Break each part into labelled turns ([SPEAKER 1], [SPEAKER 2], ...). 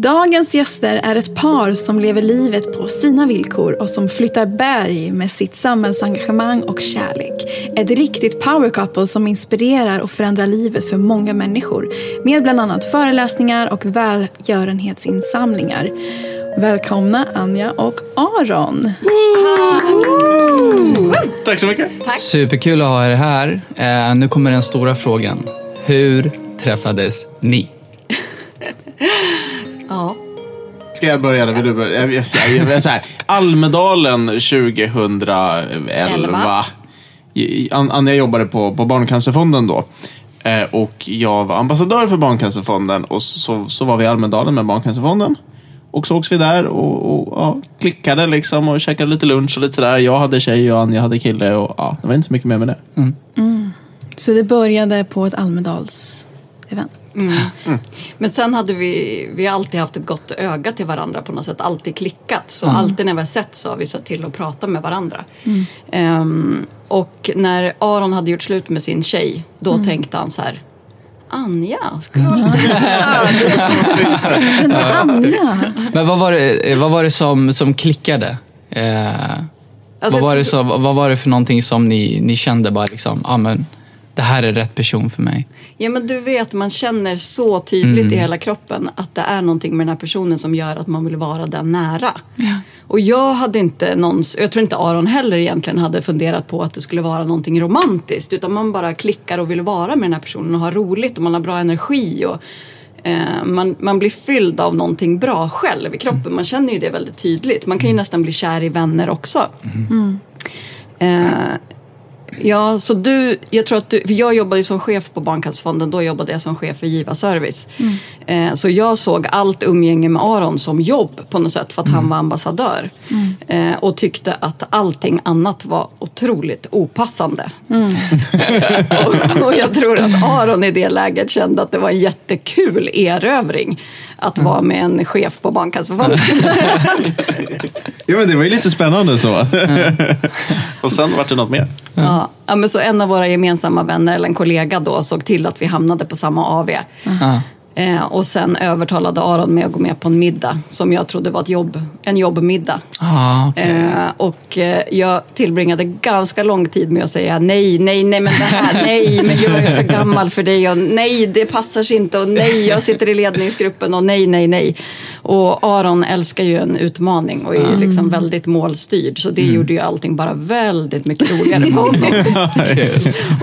[SPEAKER 1] Dagens gäster är ett par som lever livet på sina villkor och som flyttar berg med sitt samhällsengagemang och kärlek. Ett riktigt power couple som inspirerar och förändrar livet för många människor med bland annat föreläsningar och välgörenhetsinsamlingar. Välkomna Anja och Aron.
[SPEAKER 2] Tack så mycket.
[SPEAKER 3] Superkul att ha er här. Eh, nu kommer den stora frågan. Hur träffades ni?
[SPEAKER 1] Ja.
[SPEAKER 2] Ska jag börja? Eller vill du börja? Jag, jag, jag, jag, så här, Almedalen 2011. I- An- Anja jobbade på, på Barncancerfonden då. Eh, och jag var ambassadör för Barncancerfonden. Och så, så var vi i Almedalen med Barncancerfonden. Och sågs vi där och, och ja, klickade liksom och käkade lite lunch och lite där. Jag hade tjej och Anja hade kille. Och, ja, det var inte så mycket mer med det.
[SPEAKER 1] Så det började på ett Almedals-event.
[SPEAKER 4] Men sen hade vi, vi alltid haft ett gott öga till varandra på något sätt, alltid klickat. Så alltid när vi har sett så har vi sett till att prata med varandra. Ehm, och när Aron hade gjort slut med sin tjej, då tänkte han så här, Anja, ska jag
[SPEAKER 1] Den där Anja.
[SPEAKER 3] Men vad var det, vad var det som, som klickade? Eh,
[SPEAKER 4] Alltså,
[SPEAKER 3] vad, var det som, vad var det för någonting som ni, ni kände bara liksom, ah, men det här är rätt person för mig?
[SPEAKER 4] Ja men du vet, man känner så tydligt i hela kroppen att det är någonting med den här personen som gör att man vill vara den nära. Och jag hade inte någons, jag tror inte Aron heller egentligen hade funderat på att det skulle vara någonting romantiskt. Utan man bara klickar och vill vara med den här personen och ha roligt och man har bra energi. Och, eh, man, man blir fylld av någonting bra själv i kroppen. Man känner ju det väldigt tydligt. Man kan ju nästan bli kär i vänner också. Eh, Ja, så du, jag tror att du, för jag jobbade ju som chef på Barncancerfonden, då jobbade jag som chef för Giva Service. Eh, så jag såg allt umgänge med Aron som jobb på något sätt för att han var ambassadör. Eh, och tyckte att allting annat var otroligt opassande. och, och jag tror att Aron i det läget kände att det var en jättekul erövring att vara med en chef på Barncancerfonden.
[SPEAKER 2] Ja, men det var ju lite spännande så. och sen vart det något mer.
[SPEAKER 4] Ja, ja, men så en av våra gemensamma vänner, eller en kollega då, såg till att vi hamnade på samma AV. Eh, och sen övertalade Aron mig att gå med på en middag som jag trodde var ett jobb, en jobbmiddag.
[SPEAKER 3] Ah, okay.
[SPEAKER 4] Eh, och eh, jag tillbringade ganska lång tid med att säga nej, nej, nej, men det här, nej, men jag är för gammal för dig och nej, det passar sig inte och nej, jag sitter i ledningsgruppen och nej, nej, nej. Och Aron älskar ju en utmaning och är liksom väldigt målstyrd så det gjorde ju allting bara väldigt mycket roligare för honom.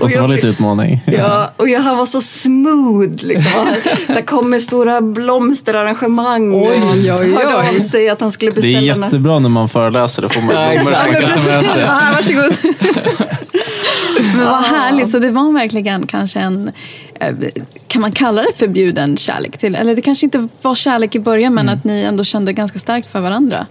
[SPEAKER 2] och så var det lite utmaning.
[SPEAKER 4] Ja, och jag, han var så smooth. Liksom. Så här, kom med stora blomsterarrangemang.
[SPEAKER 1] Oj, oj, oj.
[SPEAKER 4] Hörde av sig att han skulle
[SPEAKER 2] Det är
[SPEAKER 4] beställa
[SPEAKER 2] jättebra när man föreläser. Då får man blommor som man kan ta med sig.
[SPEAKER 1] Ja, varsågod. Men vad härligt, så det var verkligen kanske en, eh, kan man kalla det förbjuden kärlek till? Eller det kanske inte var kärlek i början men att ni ändå kände ganska starkt för varandra.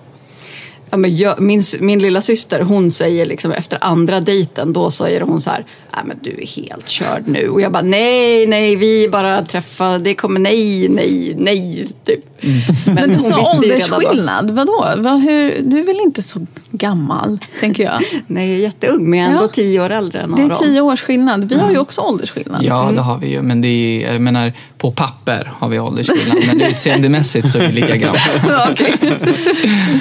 [SPEAKER 4] Ja, men jag, min, min lilla syster hon säger liksom efter andra dejten, då säger hon så här, nej men du är helt körd nu. Och jag bara, nej, nej, vi bara träffade, det kommer, nej, nej, nej, typ.
[SPEAKER 1] Mm. Men, du
[SPEAKER 4] hon
[SPEAKER 1] sa åldersskillnad, vadå? Vad, hur, du är väl inte så gammal, tänker jag?
[SPEAKER 4] Nej, jag är jätteung, men jag är ändå
[SPEAKER 1] Ja.
[SPEAKER 4] tio år äldre än
[SPEAKER 1] Det
[SPEAKER 4] Aron.
[SPEAKER 1] är tio års skillnad. Vi har ju också åldersskillnad.
[SPEAKER 3] Ja, det har vi ju. Men det är, jag menar, på papper har vi åldersskillnad. Men utseendemässigt så är vi lika gamla.
[SPEAKER 1] Okej.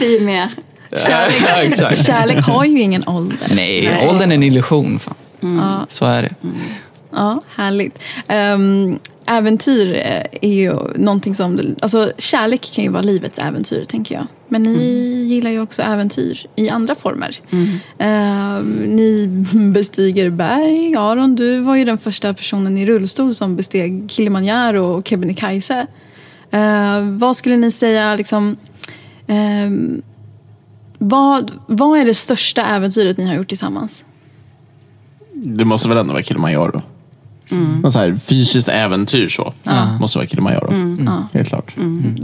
[SPEAKER 4] Vi med.
[SPEAKER 1] Kärlek,
[SPEAKER 3] Ja, exakt.
[SPEAKER 1] kärlek har ju ingen ålder.
[SPEAKER 3] Nej,
[SPEAKER 4] Nej.
[SPEAKER 3] åldern är en illusion. Fan.
[SPEAKER 1] Ja.
[SPEAKER 3] Så är det.
[SPEAKER 1] Ja, härligt. Um, äventyr eh, är ju någonting som... Alltså, kärlek kan ju vara livets äventyr, tänker jag. Men ni gillar ju också äventyr i andra former. Ehm, ni bestiger berg. Aron, du var ju den första personen i rullstol som besteg Kilimanjaro och Kebnekaise. Uh, vad skulle ni säga, liksom... ehm, vad, vad är det största äventyret ni har gjort tillsammans?
[SPEAKER 2] Det måste väl ändå vara Kilimanjaro. Något så här fysiskt äventyr så. Måste vara Kilimanjaro. Mm. Helt klart.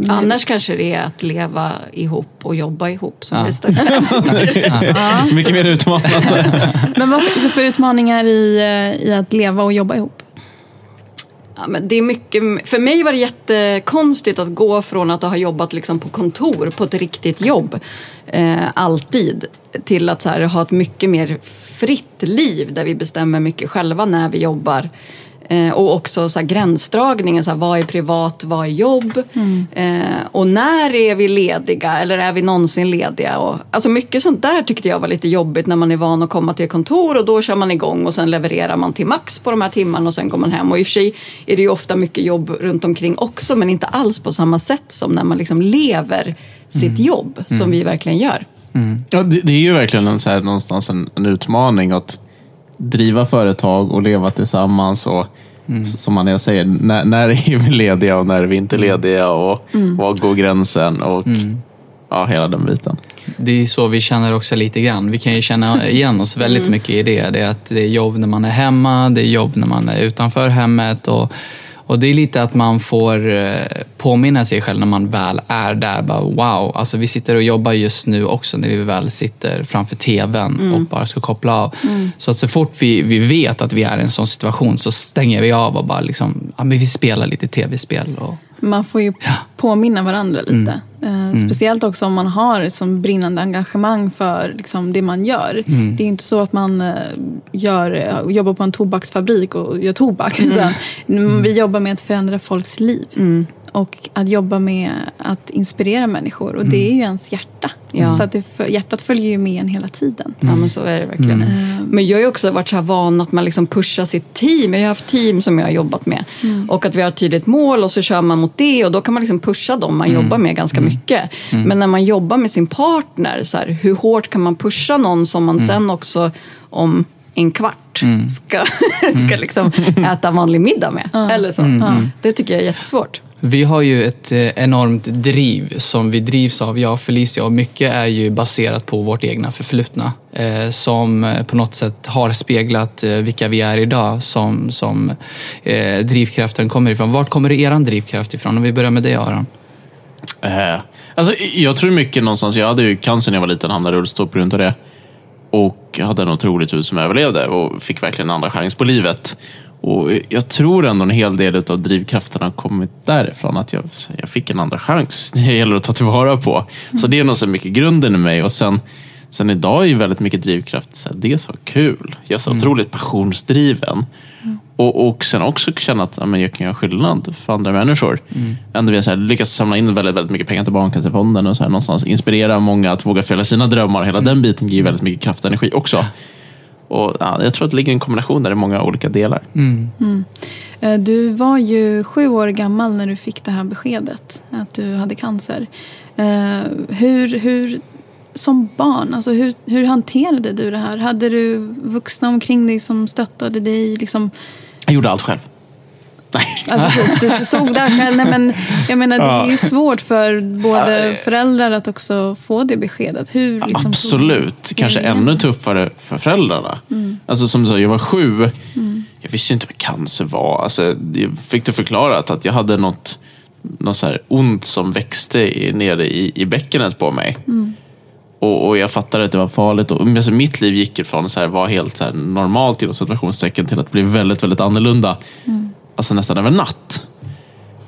[SPEAKER 4] Annars kanske det är att leva ihop och jobba ihop som
[SPEAKER 3] Ja.
[SPEAKER 4] är det största.
[SPEAKER 2] Mycket mer utmanande.
[SPEAKER 1] Men vad finns det för utmaningar i, eh, i att leva och jobba ihop?
[SPEAKER 4] Ja, men det är mycket, för mig var det jättekonstigt att gå från att ha jobbat liksom på kontor på ett riktigt jobb eh, alltid till att så här, ha ett mycket mer fritt liv där vi bestämmer mycket själva när vi jobbar. Eh, och också så här, gränsdragningen, så här, vad är privat, vad är jobb? Eh, och när är vi lediga eller är vi någonsin lediga? Och, alltså mycket sånt där tyckte jag var lite jobbigt när man är van att komma till kontor och då kör man igång och sen levererar man till max på de här timmarna och sen går man hem. Och i och för sig är det ju ofta mycket jobb runt omkring också men inte alls på samma sätt som när man liksom lever sitt jobb som vi verkligen gör.
[SPEAKER 2] Ja, det, det är ju verkligen en, så här, någonstans en, en utmaning att driva företag och leva tillsammans. Och, s- Som man säger, när, när är vi lediga och när är vi inte lediga? Och Var går gränsen? Och ja, hela den biten.
[SPEAKER 3] Det är så vi känner också lite grann. Vi kan ju känna igen oss väldigt mycket i det. Det är att det är jobb när man är hemma, det är jobb när man är utanför hemmet. Och, och det är lite att man får eh, påminna sig själv när man väl är där. Bara, wow, alltså vi sitter och jobbar just nu också när vi väl sitter framför tvn och bara ska koppla av. Så att så fort vi, vi vet att vi är i en sån situation så stänger vi av och bara liksom, ja, men vi spelar lite tv-spel. Och,
[SPEAKER 1] Man får ju påminna varandra lite. Eh, Speciellt också om man har ett sånt brinnande engagemang för liksom, det man gör. Det är inte så att man eh, gör, eh, jobbar på en tobaksfabrik och gör tobak. Utan mm, Vi jobbar med att förändra folks liv. Och att jobba med att inspirera människor. Och det är ju ens hjärta.
[SPEAKER 4] Ja.
[SPEAKER 1] Så att det, hjärtat följer ju med en hela tiden.
[SPEAKER 4] Ja men så är det verkligen. Men jag har ju också varit så här van att man liksom pushar sitt team. Jag har haft team som jag har jobbat med. Och att vi har ett tydligt mål och så kör man mot det och då kan man liksom pusha dem man jobbar med ganska mycket. Men när man jobbar med sin partner, så här, hur hårt kan man pusha någon som man sen också om en kvart ska, ska liksom äta vanlig middag med. Eller så. Det tycker jag är jättesvårt.
[SPEAKER 3] Vi har ju ett eh, enormt driv som vi drivs av, jag och Felicia, och mycket är ju baserat på vårt egna förflutna. Eh, som eh, på något sätt har speglat eh, vilka vi är idag, som, som eh, drivkraften kommer ifrån. Vart kommer er drivkraft ifrån? Om vi börjar med dig Aron.
[SPEAKER 2] Eh, alltså, jag tror mycket någonstans, jag hade ju cancer när jag var liten, hamnade i rullstol på grund av det. Och hade en otrolig tur som överlevde och fick verkligen en andra chans på livet. Och jag tror ändå en hel del av drivkrafterna har kommit därifrån. Att jag, jag fick en andra chans. Det gäller att ta tillvara på. Så det är nog så mycket grunden i mig. Och sen, sen idag är ju väldigt mycket drivkraft. Så här, det är så kul. Jag är så otroligt passionsdriven. Och, och sen också känna att ja, men jag kan göra skillnad för andra människor. Ändå vi har lyckats samla in väldigt, väldigt mycket pengar till Barncancerfonden och så här, någonstans inspirera många att våga följa sina drömmar. Hela den biten ger väldigt mycket kraft och energi också. Och, ja, jag tror att det ligger en kombination där i många olika delar.
[SPEAKER 1] Eh, Du var ju sju år gammal när du fick det här beskedet att du hade cancer. Eh, Hur, hur, som barn, alltså hur, hur hanterade du det här? Hade du vuxna omkring dig som stöttade dig? Liksom,
[SPEAKER 2] Jag gjorde allt själv. Nej.
[SPEAKER 1] ja, precis, du stod där själv. Nej, men, jag menar, det är ju svårt för både föräldrar att också få det beskedet. Hur, liksom,
[SPEAKER 2] Absolut. Kanske
[SPEAKER 1] Mm.
[SPEAKER 2] ännu tuffare för föräldrarna. Alltså som du sa, jag var sju. Jag visste inte vad cancer var. Alltså, jag fick det förklarat att jag hade något, något så här ont som växte i, nere i, i bäckenet på mig. Och, och jag fattade att det var farligt. Och, alltså, mitt liv gick ifrån att vara helt så här, normalt inom situationstecken till att bli väldigt, väldigt annorlunda. Alltså nästan över natt.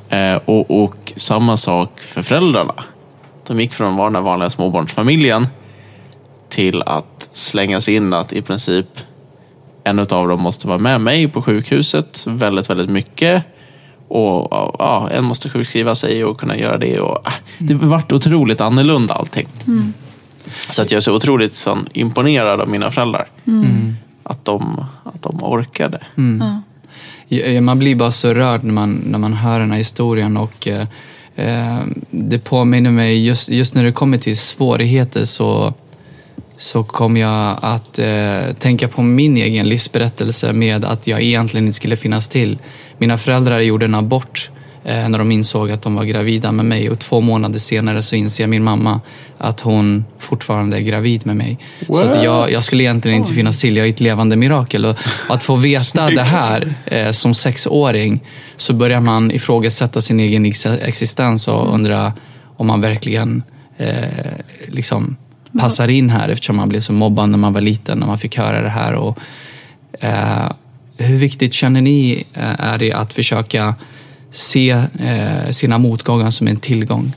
[SPEAKER 2] Eh, och, och samma sak för föräldrarna. De gick från att vara den här vanliga småbarnsfamiljen till att slängas in att i princip en av dem måste vara med mig på sjukhuset väldigt, väldigt mycket. Och ja, en måste sjukskriva sig och kunna göra det. Och, äh, det vart otroligt annorlunda allting. Så att jag är så otroligt sån, imponerad av mina föräldrar. Att, de, att de orkade.
[SPEAKER 3] Ja, man blir bara så rörd när man, när man hör den här historien och eh, eh det påminner mig, just, just när det kommer till svårigheter så, så kom jag att eh, tänka på min egen livsberättelse med att jag egentligen inte skulle finnas till. Mina föräldrar gjorde en abort eh, när de insåg att de var gravida med mig och två månader senare så inser min mamma att hon fortfarande är gravid med mig. Så att jag, jag skulle egentligen inte finnas till, jag är ett levande mirakel. Och att få veta det här eh, som sexåring så börjar man ifrågasätta sin egen ex- existens och undra om man verkligen eh, liksom passar in här eftersom man blev så mobbad när man var liten, när man fick höra det här. Och, eh, hur viktigt känner ni eh, är det att försöka se eh, sina motgångar som en tillgång?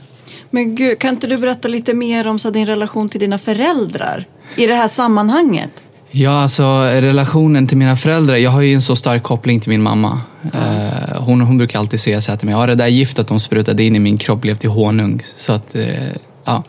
[SPEAKER 4] Men gud, kan inte du berätta lite mer om så din relation till dina föräldrar i det här sammanhanget?
[SPEAKER 3] Ja, alltså relationen till mina föräldrar. Jag har ju en så stark koppling till min mamma. Eh, hon, hon brukar alltid säga så här till mig. Ja, det där giftet de sprutade in i min kropp blev till honung. Så att, eh, ja,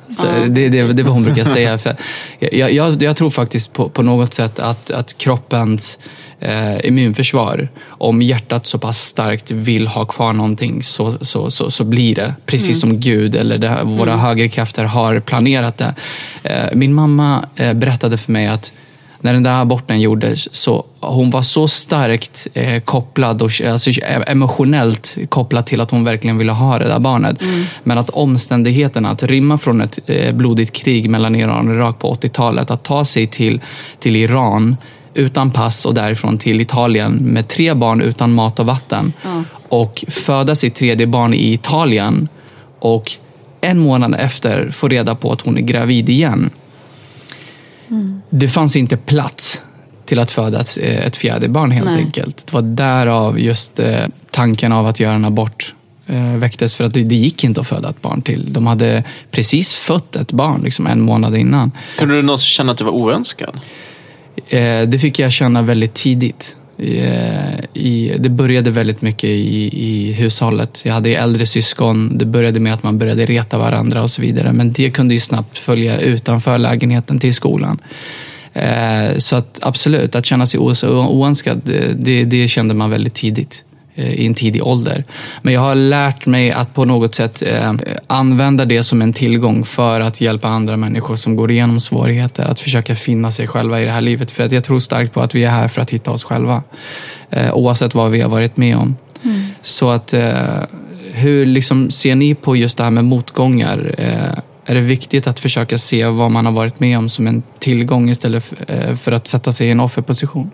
[SPEAKER 3] det, det, det är vad hon brukar säga. För jag, jag, jag tror faktiskt på, på något sätt att, att kroppens eh, immunförsvar, om hjärtat så pass starkt vill ha kvar någonting så, så, så, så blir det. Precis som Gud eller det, våra högre krafter har planerat det. Eh, min mamma eh, berättade för mig att när den där aborten gjordes, så hon var så starkt eh, kopplad och alltså, emotionellt kopplad till att hon verkligen ville ha det där barnet. Men att omständigheterna, att rymma från ett eh, blodigt krig mellan Iran och Irak på 80-talet, att ta sig till, till Iran utan pass och därifrån till Italien med tre barn utan mat och vatten och föda sitt tredje barn i Italien och en månad efter få reda på att hon är gravid igen. Det fanns inte plats till att föda ett, ett fjärde barn helt
[SPEAKER 4] Nej.
[SPEAKER 3] enkelt. Det var därav just eh, tanken av att göra en abort eh, väcktes för att det, det gick inte att föda ett barn till. De hade precis fött ett barn liksom en månad innan.
[SPEAKER 2] Kunde du någonsin känna att du var oönskad?
[SPEAKER 3] Eh, det fick jag känna väldigt tidigt. Eh, I, det började väldigt mycket i, i hushållet. Jag hade äldre syskon. Det började med att man började reta varandra och så vidare. Men det kunde ju snabbt följa utanför lägenheten till skolan. Eh, så att absolut, att känna sig oönskad, det, det, kände man väldigt tidigt i en tidig ålder. Men jag har lärt mig att på något sätt eh, använda det som en tillgång för att hjälpa andra människor som går igenom svårigheter att försöka finna sig själva i det här livet. För att jag tror starkt på att vi är här för att hitta oss själva. Eh, oavsett vad vi har varit med om. Så att eh, hur liksom ser ni på just det här med motgångar? Eh, är det viktigt att försöka se vad man har varit med om som en tillgång istället eh, för att sätta sig i en offerposition?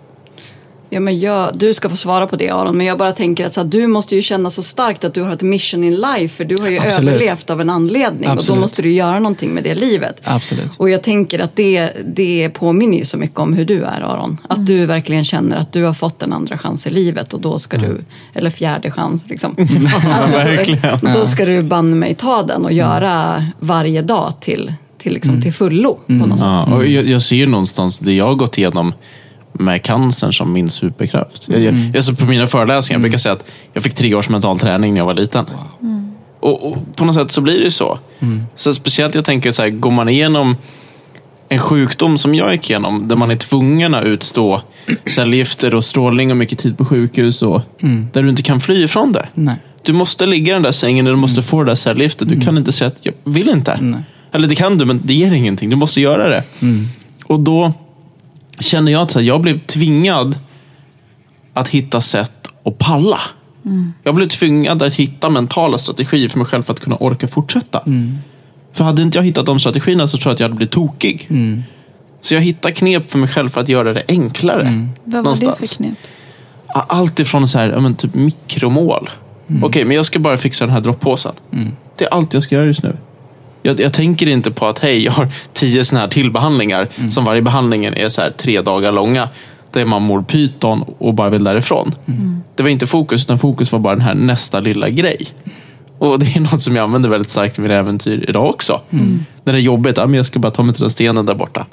[SPEAKER 4] Ja, men jag, du ska få svara på det Aron, men jag bara tänker att så här, du måste ju känna så starkt att du har ett mission in life, för du har ju
[SPEAKER 3] Absolut.
[SPEAKER 4] överlevt av en anledning och då
[SPEAKER 3] Absolut.
[SPEAKER 4] måste du göra någonting med det livet.
[SPEAKER 3] Absolut.
[SPEAKER 4] Och jag tänker att det, det påminner ju så mycket om hur du är Aron. Att du verkligen känner att du har fått en andra chans i livet och då ska du, eller fjärde chans liksom. Alltså. Då ska du banne mig ta den och göra varje dag till, till, liksom, till fullo på något sätt.
[SPEAKER 2] Ja, och jag, jag ser ju någonstans det jag har gått igenom med cancern som min superkraft. Jag, jag, alltså på mina föreläsningar brukar jag säga att jag fick tre års mental träning när jag var liten. Och, och På något sätt så blir det så. Så speciellt jag tänker så här, går man igenom en sjukdom som jag gick igenom, där man är tvungen att utstå cellgifter och strålning och mycket tid på sjukhus, och, där du inte kan fly ifrån det.
[SPEAKER 3] Nej.
[SPEAKER 2] Du måste ligga i den där sängen, du måste få det där cellgiftet. Du kan inte säga att jag vill inte.
[SPEAKER 3] Nej.
[SPEAKER 2] Eller det kan du, men det ger ingenting. Du måste göra det. Och då känner jag att jag blev tvingad att hitta sätt att palla. Jag blev tvingad att hitta mentala strategier för mig själv för att kunna orka fortsätta. För hade inte jag hittat de strategierna så tror jag att jag hade blivit tokig. Så jag hittade knep för mig själv för att göra det enklare.
[SPEAKER 1] Vad var det för
[SPEAKER 2] någonstans.
[SPEAKER 1] knep?
[SPEAKER 2] Allt ifrån så här, men typ mikromål. Okej, men jag ska bara fixa den här droppåsen. Det är allt jag ska göra just nu. Jag, jag tänker inte på att hej, jag har tio såna här tillbehandlingar som varje behandlingen är så här tre dagar långa. Där man mår pyton och bara vill därifrån. Det var inte fokus, utan fokus var bara den här nästa lilla grej. Och det är något som jag använder väldigt starkt i mina äventyr idag också. När det är jobbigt, ja, men jag ska bara ta mig till den stenen där borta.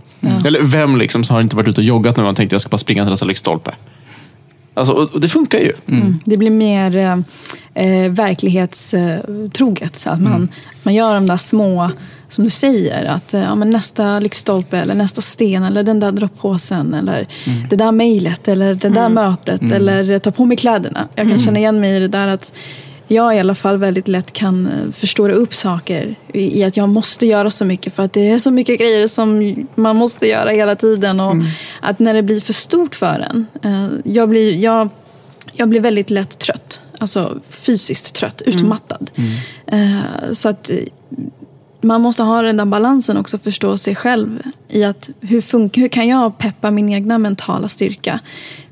[SPEAKER 2] Eller vem liksom som har inte varit ute och joggat nu och tänkt jag ska bara springa till nästa lyktstolpe. Alltså, och, det funkar ju.
[SPEAKER 1] Mm. Det blir mer eh, eh, verklighetstroget. Att man, man gör de där små, som du säger, att eh, ja, men nästa lyktstolpe eller nästa sten eller den där droppåsen eller det där mejlet eller det där mötet eller ta på mig kläderna. Jag kan känna igen mig i det där att jag i alla fall väldigt lätt kan eh, förstora upp saker i att jag måste göra så mycket för att det är så mycket grejer som man måste göra hela tiden. Och att när det blir för stort för en. Eh, jag, blir, jag, jag blir väldigt lätt trött. Alltså fysiskt trött, utmattad. Eh, så att man måste ha den där balansen också, förstå sig själv i att hur, fun- hur kan jag peppa min egna mentala styrka?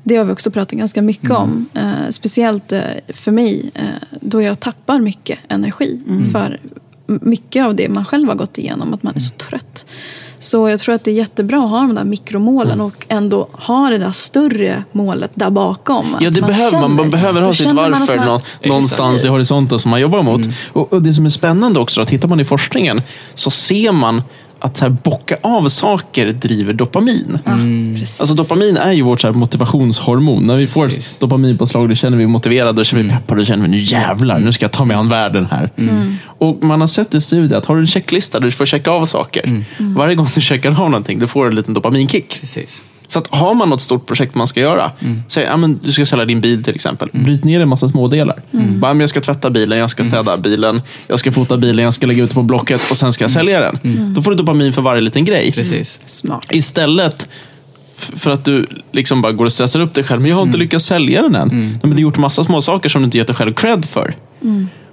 [SPEAKER 1] Det har vi också pratat ganska mycket om. Eh, speciellt eh, för mig, eh, då jag tappar mycket energi för m- mycket av det man själv har gått igenom, att man är så trött. Så jag tror att det är jättebra att ha de där mikromålen och ändå ha det där större målet där bakom.
[SPEAKER 2] Ja, det behöver man. Man behöver ha sitt
[SPEAKER 1] man
[SPEAKER 2] varför
[SPEAKER 1] man-
[SPEAKER 2] nå, någonstans i horisonten som man jobbar mot. Och, och Det som är spännande också, då, tittar man i forskningen så ser man att så här, bocka av saker driver dopamin.
[SPEAKER 1] Precis.
[SPEAKER 2] Alltså dopamin är ju vårt så här, motivationshormon. När vi får
[SPEAKER 3] Precis.
[SPEAKER 2] dopaminpåslag då känner vi motiverade, då känner vi peppade, då känner vi nu jävlar, nu ska jag ta mig an världen här. Och man har sett i studier att har du en checklista där du får checka av saker. Varje gång du checkar av någonting, då får du en liten dopaminkick.
[SPEAKER 3] Precis.
[SPEAKER 2] Så att har man något stort projekt man ska göra, säg ja, men du ska sälja din bil till exempel. Bryt ner en massa smådelar. Bara, men jag ska tvätta bilen, jag ska städa bilen, jag ska fota bilen, jag ska lägga ut på Blocket och sen ska jag sälja den. Då får du dopamin för varje liten grej.
[SPEAKER 3] Precis.
[SPEAKER 1] Smart.
[SPEAKER 2] Istället för att du liksom bara går och stressar upp dig själv. Men jag har inte lyckats sälja den än. Nej, men du har gjort massa små saker som du inte gett dig själv cred för.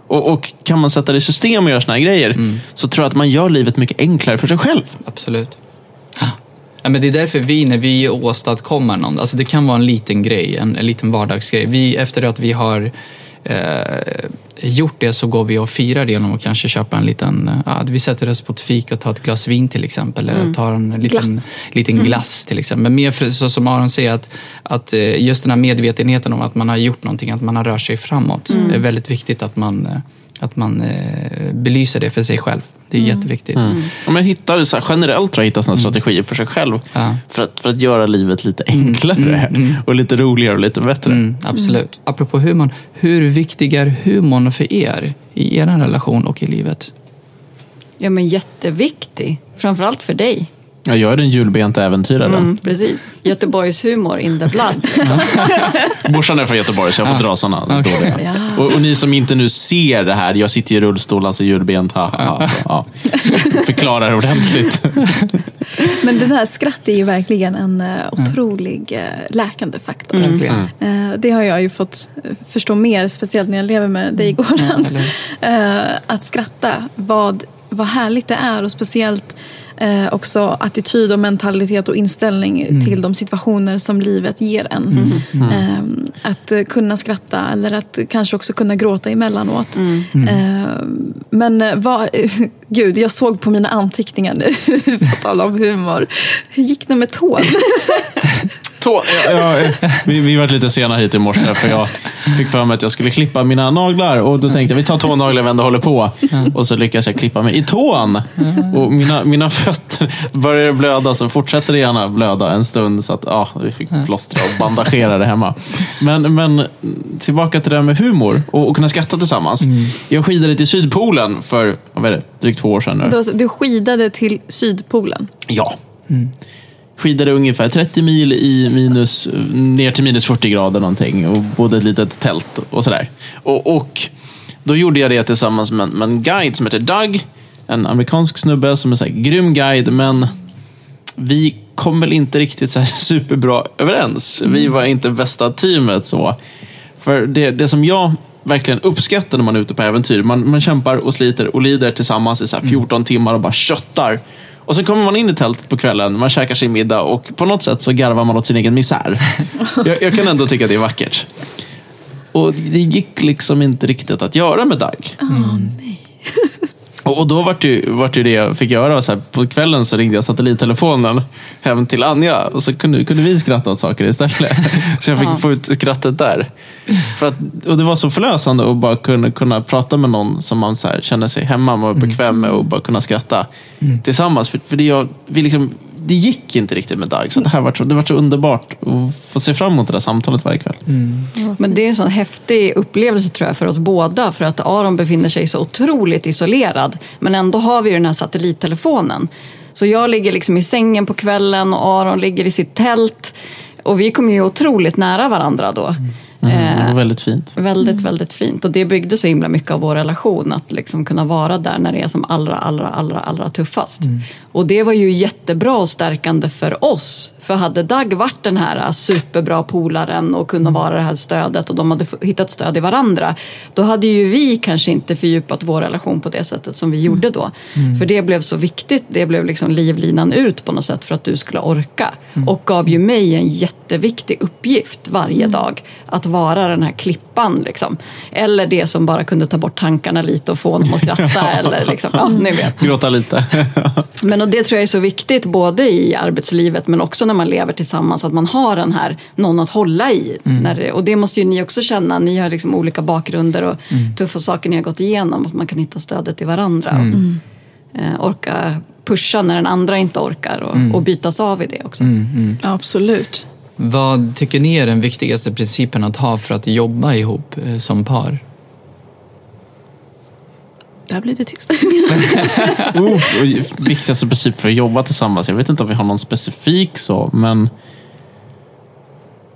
[SPEAKER 2] Och, och kan man sätta det i system och göra såna här grejer så tror jag att man gör livet mycket enklare för sig själv.
[SPEAKER 3] Absolut. Ja, men det är därför vi, när vi åstadkommer någon, alltså det kan vara en liten grej, en, en liten vardagsgrej. Vi, efter att vi har eh, gjort det så går vi och firar det genom att kanske köpa en liten, ja, vi sätter oss på ett fik och tar ett glas vin till exempel. Eller tar en liten
[SPEAKER 1] Glass.
[SPEAKER 3] liten glass till exempel. Men mer för, så som Aron säger, att, att eh, just den här medvetenheten om att man har gjort någonting, att man har rört sig framåt. Det är väldigt viktigt att man, eh, att man eh, belyser det för sig själv. Det är jätteviktigt.
[SPEAKER 2] Om jag hittar, så här, generellt tror jag hitta såna strategier för sig själv.
[SPEAKER 3] Ja.
[SPEAKER 2] För, att, för att göra livet lite enklare och lite roligare och lite bättre.
[SPEAKER 3] Mm, absolut. Apropå humorn, hur viktig är humorn för er i er relation och i livet?
[SPEAKER 4] Ja, men jätteviktig. Framförallt för dig.
[SPEAKER 2] Ja, jag är den julbenta äventyraren.
[SPEAKER 4] Mm, precis. Göteborgs humor in the blood.
[SPEAKER 2] Morsan är från Göteborg så jag får dra sådana
[SPEAKER 3] Okej.
[SPEAKER 2] dåliga. Och, och ni som inte nu ser det här, jag sitter i rullstol, alltså julbent. Ha, ha, ja. Förklarar ordentligt.
[SPEAKER 1] Men det där skratt är ju verkligen en uh, otrolig uh, läkande faktor.
[SPEAKER 3] Verkligen.
[SPEAKER 1] Eh, det har jag ju fått eh, förstå mer, speciellt när jag lever med dig
[SPEAKER 3] eller
[SPEAKER 1] Eh, att skratta, vad, vad härligt det är och speciellt eh, också attityd och mentalitet och inställning till de situationer som livet ger en. Eh, att eh, kunna skratta eller att kanske också kunna gråta emellanåt. Eh, men eh, vad, gud, jag såg på mina anteckningar nu, på tal om humor. Hur gick det med tån?
[SPEAKER 2] Tå, ja, ja, vi, vi var lite sena hit i morse för jag fick för mig att jag skulle klippa mina naglar och då tänkte jag vi tar tånaglar vi ändå håller på. Och så lyckas jag klippa mig i tån. Och mina, mina fötter börjar blöda så fortsätter det gärna blöda en stund så att ja, vi fick plåstra och bandagera det hemma. Men, men tillbaka till det här med humor och, och kunna skratta tillsammans. Jag skidade till Sydpolen för vad är det, drygt två år sedan nu.
[SPEAKER 1] Du- Du skidade till Sydpolen.
[SPEAKER 2] Ja. Skidade ungefär 30 mil i minus, ner till minus 40 grader någonting och bodde ett litet tält och sådär. Och, och då gjorde jag det tillsammans med, med en guide som heter Doug. En amerikansk snubbe som är så här, grym guide, men vi kom väl inte riktigt så superbra överens. Vi var inte bästa teamet. så. För det, det som jag verkligen uppskattar när man är ute på äventyr, man, man kämpar och sliter och lider tillsammans i så här 14 timmar och bara köttar. Och sen kommer man in i tältet på kvällen, man käkar sin middag och på något sätt så garvar man åt sin egen misär. Jag, jag kan ändå tycka att det är vackert. Och det gick liksom inte riktigt att göra med Doug. Och och då var det, ju, vart ju det jag fick göra. Så här, på kvällen så ringde jag satellittelefonen hem till Anja och så kunde, kunde vi skratta åt saker istället. Så jag fick få ut skrattet där. För att, och det var så förlösande att bara kunna, kunna prata med någon som man så här, känner sig hemma med och bekväm med och bara kunna skratta tillsammans. För, för det, jag, vi liksom, det gick inte riktigt med Dag. Så det här var så, det var så underbart att få se fram emot det där samtalet varje kväll.
[SPEAKER 4] Men det är en sån häftig upplevelse tror jag för oss båda för att Aron befinner sig så otroligt isolerad men ändå har vi ju den här satellittelefonen. Så jag ligger liksom i sängen på kvällen och Aron ligger i sitt tält och vi kommer ju otroligt nära varandra då.
[SPEAKER 2] Mm, det
[SPEAKER 4] Eh,
[SPEAKER 2] var väldigt fint.
[SPEAKER 4] Väldigt, väldigt fint. Och det byggde så himla mycket av vår relation. Att liksom kunna vara där när det är som allra, allra, allra, allra tuffast. Och det var ju jättebra och stärkande för oss. För hade Dag varit den här superbra polaren och kunnat vara det här stödet och de hade hittat stöd i varandra. Då hade ju vi kanske inte fördjupat vår relation på det sättet som vi gjorde då. För det blev så viktigt. Det blev liksom livlinan ut på något sätt för att du skulle orka. Och gav ju mig en jätteviktig uppgift varje dag. Att vara den här klippan liksom. Eller det som bara kunde ta bort tankarna lite och få honom att skratta. eller liksom, ja, ni vet.
[SPEAKER 2] Gråta lite.
[SPEAKER 4] Men och det tror jag är så viktigt både i arbetslivet men också när man lever tillsammans att man har den här någon att hålla i. När det, och det måste ju ni också känna, ni har liksom olika bakgrunder och tuffa saker ni har gått igenom. Att man kan hitta stödet i varandra. Och, eh, orka pusha när den andra inte orkar och, och bytas av i det också.
[SPEAKER 1] Ja, absolut.
[SPEAKER 3] Vad tycker ni är den viktigaste principen att ha för att jobba ihop eh, som par?
[SPEAKER 1] Där blir det tyst.
[SPEAKER 2] Oh, viktigaste princip för att jobba tillsammans. Jag vet inte om vi har någon specifik så, men...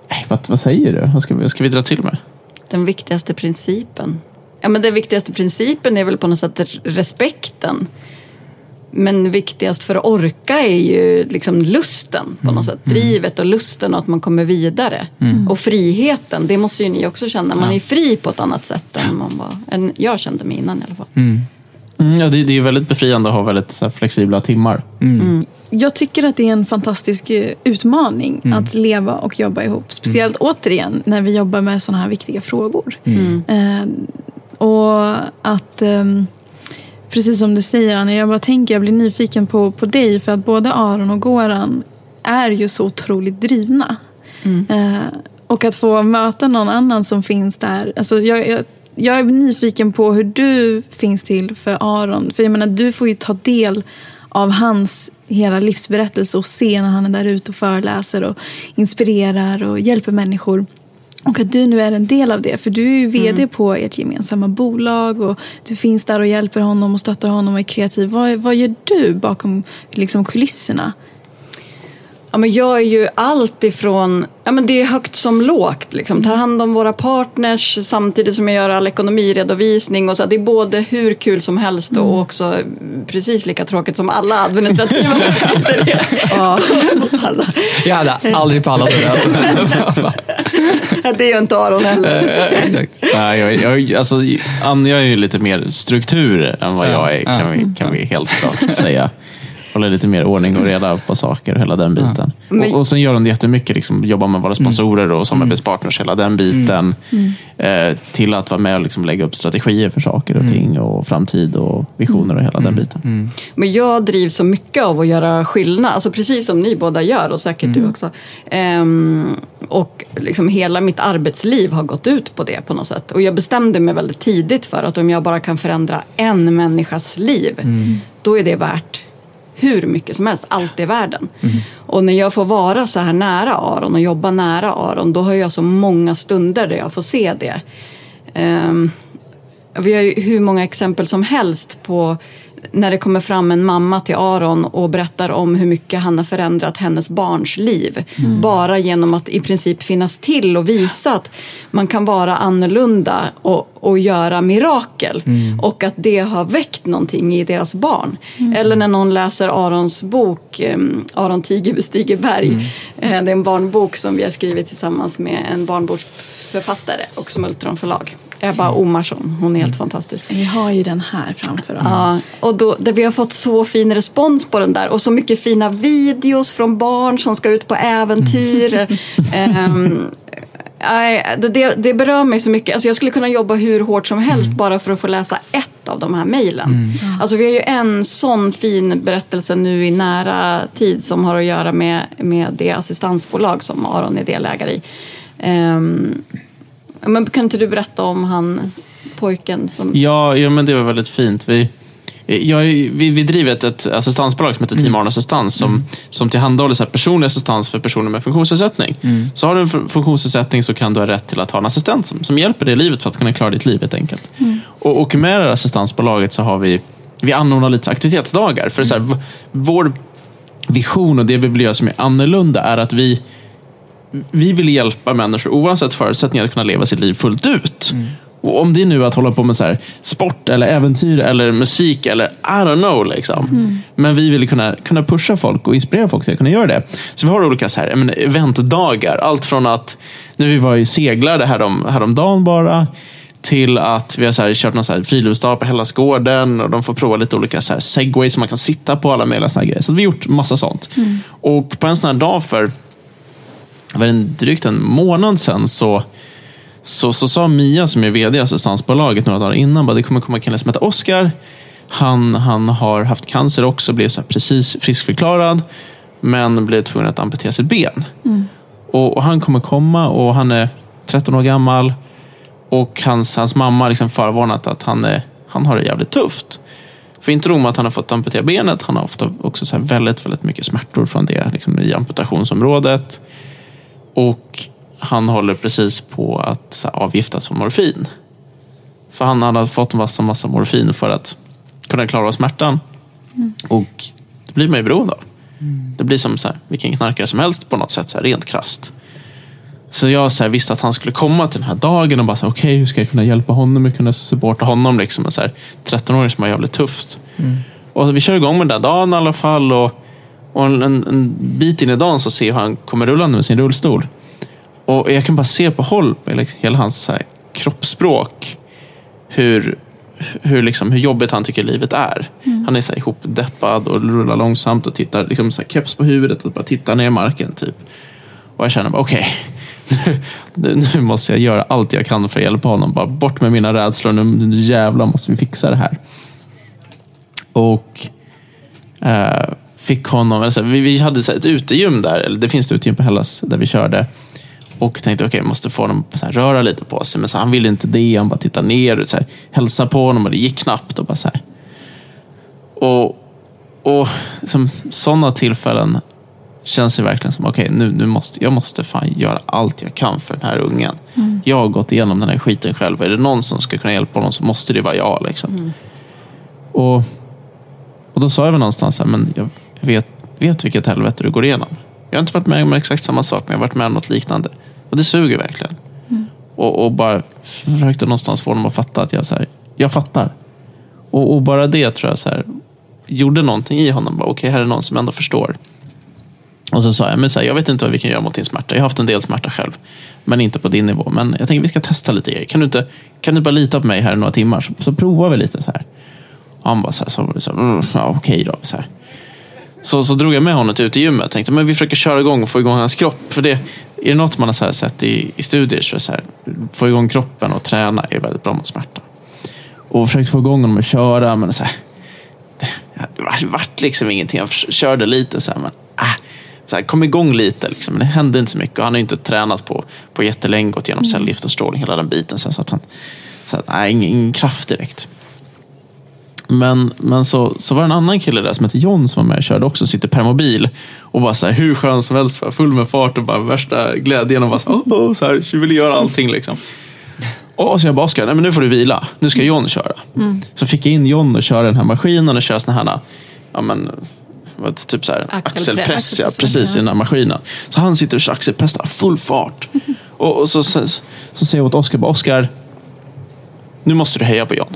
[SPEAKER 2] Nej, vad, vad säger du? Vad ska, vi, vad ska vi dra till med?
[SPEAKER 4] Den viktigaste principen. Ja, men den viktigaste principen är väl på något sätt respekten. Men viktigast för att orka är ju liksom lusten på något sätt. Drivet och lusten och att man kommer vidare. Och friheten, det måste ju ni också känna. Man är fri på ett annat sätt än, man var, än jag kände mig innan i alla fall.
[SPEAKER 2] Mm, ja, det, det är väldigt befriande att ha väldigt här, flexibla timmar.
[SPEAKER 1] Jag tycker att det är en fantastisk eh, utmaning att leva och jobba ihop. Speciellt återigen när vi jobbar med sådana här viktiga frågor. Eh, och att, ehm, precis som du säger Anna, jag bara tänker, jag blir nyfiken på, på dig för att både Aron och Goran är ju så otroligt drivna. Eh, och att få möta någon annan som finns där. Alltså jag, jag, jag är nyfiken på hur du finns till för Aron. För jag menar, du får ju ta del av hans hela livsberättelse och se när han är där ute och föreläser och inspirerar och hjälper människor. Och att du nu är en del av det, för du är ju vd på ert gemensamma bolag och du finns där och hjälper honom och stöttar honom och är kreativ. Vad, vad gör du bakom liksom, kulisserna?
[SPEAKER 4] Ja, men jag är ju allt ifrån, ja, men det är högt som lågt. Liksom. Tar hand om våra partners samtidigt som jag gör all ekonomiredovisning. Och så. Det är både hur kul som helst och också precis lika tråkigt som alla administrativa uppgifter.
[SPEAKER 1] Ja.
[SPEAKER 4] Alla.
[SPEAKER 3] Jag hade aldrig pallat det.
[SPEAKER 4] Det är ju inte Aron heller.
[SPEAKER 3] Exakt.
[SPEAKER 2] Nej, jag, jag, alltså, Anja är ju lite mer struktur än vad jag är, kan, vi, kan vi helt klart säga. Håller lite mer ordning och reda på saker och hela den biten.
[SPEAKER 4] Men-
[SPEAKER 2] Och, och sen gör hon jättemycket, liksom, jobbar med våra sponsorer och samarbetspartners, hela den biten. Eh, till att vara med och liksom, lägga upp strategier för saker och ting och framtid och visioner och hela den biten.
[SPEAKER 4] Men jag drivs så mycket av att göra skillnad, alltså precis som ni båda gör och säkert du också. Ehm, och liksom hela mitt arbetsliv har gått ut på det på något sätt. Och jag bestämde mig väldigt tidigt för att om jag bara kan förändra en människas liv, då är det värt hur mycket som helst, allt i världen. Och när jag får vara så här nära Aron och jobba nära Aron, då har jag så många stunder där jag får se det. Ehm, vi har ju hur många exempel som helst på när det kommer fram en mamma till Aron och berättar om hur mycket han har förändrat hennes barns liv. Bara genom att i princip finnas till och visa att man kan vara annorlunda och, och göra mirakel. Och att det har väckt någonting i deras barn. Eller när någon läser Arons bok Aron Tiger bestiger berg. Eh, det är en barnbok som vi har skrivit tillsammans med en barnboksförfattare och Smultron förlag. Ebba Omarsson, hon är helt fantastisk.
[SPEAKER 1] Vi har ju den här framför oss.
[SPEAKER 4] Ja, och då, där vi har fått så fin respons på den där och så mycket fina videos från barn som ska ut på äventyr. Ehm, nej, det, det, det berör mig så mycket. Alltså jag skulle kunna jobba hur hårt som helst bara för att få läsa ett av de här mejlen. Alltså vi har ju en sån fin berättelse nu i nära tid som har att göra med, med det assistansbolag som Aron är delägare i. Ehm, men kan inte du berätta om han pojken som...
[SPEAKER 2] Ja, ja, men det var väldigt fint. Vi, jag, vi, vi driver ett, ett assistansbolag som heter Team Arne Assistans som, som tillhandahåller så här personlig assistans för personer med funktionsnedsättning. Så har du en fun- funktionsnedsättning så kan du ha rätt till att ha en assistent som, som hjälper dig i livet för att kunna klara ditt liv helt enkelt. Och, och med det här assistansbolaget så har vi vi anordnar lite aktivitetsdagar. För så här, vår vision och det vi vill göra som är annorlunda är att vi vi vill hjälpa människor oavsett förutsättningar att kunna leva sitt liv fullt ut. Och om det nu är att hålla på med så här, sport, eller äventyr, eller musik, eller I don't know. Liksom. Men vi vill kunna, kunna pusha folk och inspirera folk till att kunna göra det. Så vi har olika så här, menar, eventdagar. Allt från att, när vi var i seglade härom, häromdagen bara, till att vi har så här, kört någon så här friluftsdag på Hellasgården och de får prova lite olika så här segways som man kan sitta på. alla möjliga såna grejer. Så vi har gjort massa sånt. Och på en sån här dag för var en, drygt en månad sedan så, så, så sa Mia som är vd i assistansbolaget några dagar innan bara, det kommer komma en kille som heter Oskar. Han, han har haft cancer också, blev så precis friskförklarad men blev tvungen att amputera sitt ben. Och, och Han kommer komma och han är 13 år gammal och hans, hans mamma har liksom förvarnat att han, är, han har det jävligt tufft. För inte nog med att han har fått amputera benet, han har ofta också så väldigt, väldigt mycket smärtor från det liksom i amputationsområdet. Och han håller precis på att avgiftas från morfin. För han hade fått en massa, massa morfin för att kunna klara av smärtan. Och det blir man ju beroende av. Det blir som så här, vilken knarkare som helst på något sätt, så här, rent krasst. Så jag så här, visste att han skulle komma till den här dagen och bara, okej, hur ska jag kunna hjälpa honom? Hur kunna supporta honom? Liksom, en så här, 13-åring som har jävligt tufft. Och vi kör igång med den där dagen i alla fall. Och, och en, en, bit in i dagen så ser jag hur han kommer rullande med sin rullstol. Och jag kan bara se på håll liksom hela hans så här, kroppsspråk hur, hur, liksom, hur jobbigt han tycker livet är. Han är så här, ihopdeppad och rullar långsamt och tittar liksom, så här, keps på huvudet och bara tittar ner i marken. Typ. Och jag känner bara okej, nu, nu måste jag göra allt jag kan för att hjälpa honom. Bara bort med mina rädslor, nu, nu jävlar måste vi fixa det här. Och eh, fick honom, alltså, vi, vi hade så ett utegym där, eller det finns ett utegym på Hellas där vi körde. Och tänkte okej, jag måste få honom att röra lite på sig. Men så, han ville inte det, han bara tittade ner och så här, hälsade på honom och det gick knappt. Och bara så här. Och, och liksom, sådana tillfällen känns det verkligen som okej, nu, nu måste jag måste fan göra allt jag kan för den här ungen. Jag har gått igenom den här skiten själv. Är det någon som ska kunna hjälpa honom så måste det vara jag. Liksom. Och, och då sa jag väl någonstans här, men jag vet, vet vilket helvete du går igenom. Jag har inte varit med om exakt samma sak, men jag har varit med om något liknande. Och det suger verkligen. Och, och bara försökte någonstans få honom att fatta att jag, så här, jag fattar. Och, och bara det tror jag så här, gjorde någonting i honom. Okej, här är någon som ändå förstår. Och så sa jag, men så här, jag vet inte vad vi kan göra mot din smärta. Jag har haft en del smärta själv. Men inte på din nivå. Men jag tänker vi ska testa lite grejer. Kan du inte, kan du bara lita på mig här i några timmar? Så, så provar vi lite så här. Och han bara så här, så, så, mm, ja, okej då. Så, här. Så, så drog jag med honom till utegymmet. Jag tänkte men vi försöker köra igång och få igång hans kropp. För det, är det något man har så här sett i, i studier så är det så här, få igång kroppen och träna är väldigt bra mot smärta. Och försökte få igång honom att köra, men så här, det, vart- liksom ingenting. Jag körde lite så här, men äh, så här, kom igång lite. Liksom. Men det hände inte så mycket. Och han har inte tränat på, på jättelänge, gått igenom cellgift och strålning, hela den biten. Så, så att han, så att, nej, ingen, ingen kraft direkt. Men, men så, så var det en annan kille där som hette John som var med och körde också, sitter permobil. Och bara så här, hur skön som helst, full med fart och bara värsta glädjen. Och bara så, här, oh, oh, så här, vill göra allting liksom. Och så jag bara, Oskar, nej men nu får du vila. Nu ska John köra. Så fick jag in John och köra den här maskinen och köra såna här, ja men, vad, typ så här,
[SPEAKER 4] Axelpress.
[SPEAKER 2] axelpress. Ja, precis, i den här maskinen. Så han sitter och kör axelpress där, full fart. Och, och så, så, så säger jag åt Oskar, Oskar, nu måste du heja på John.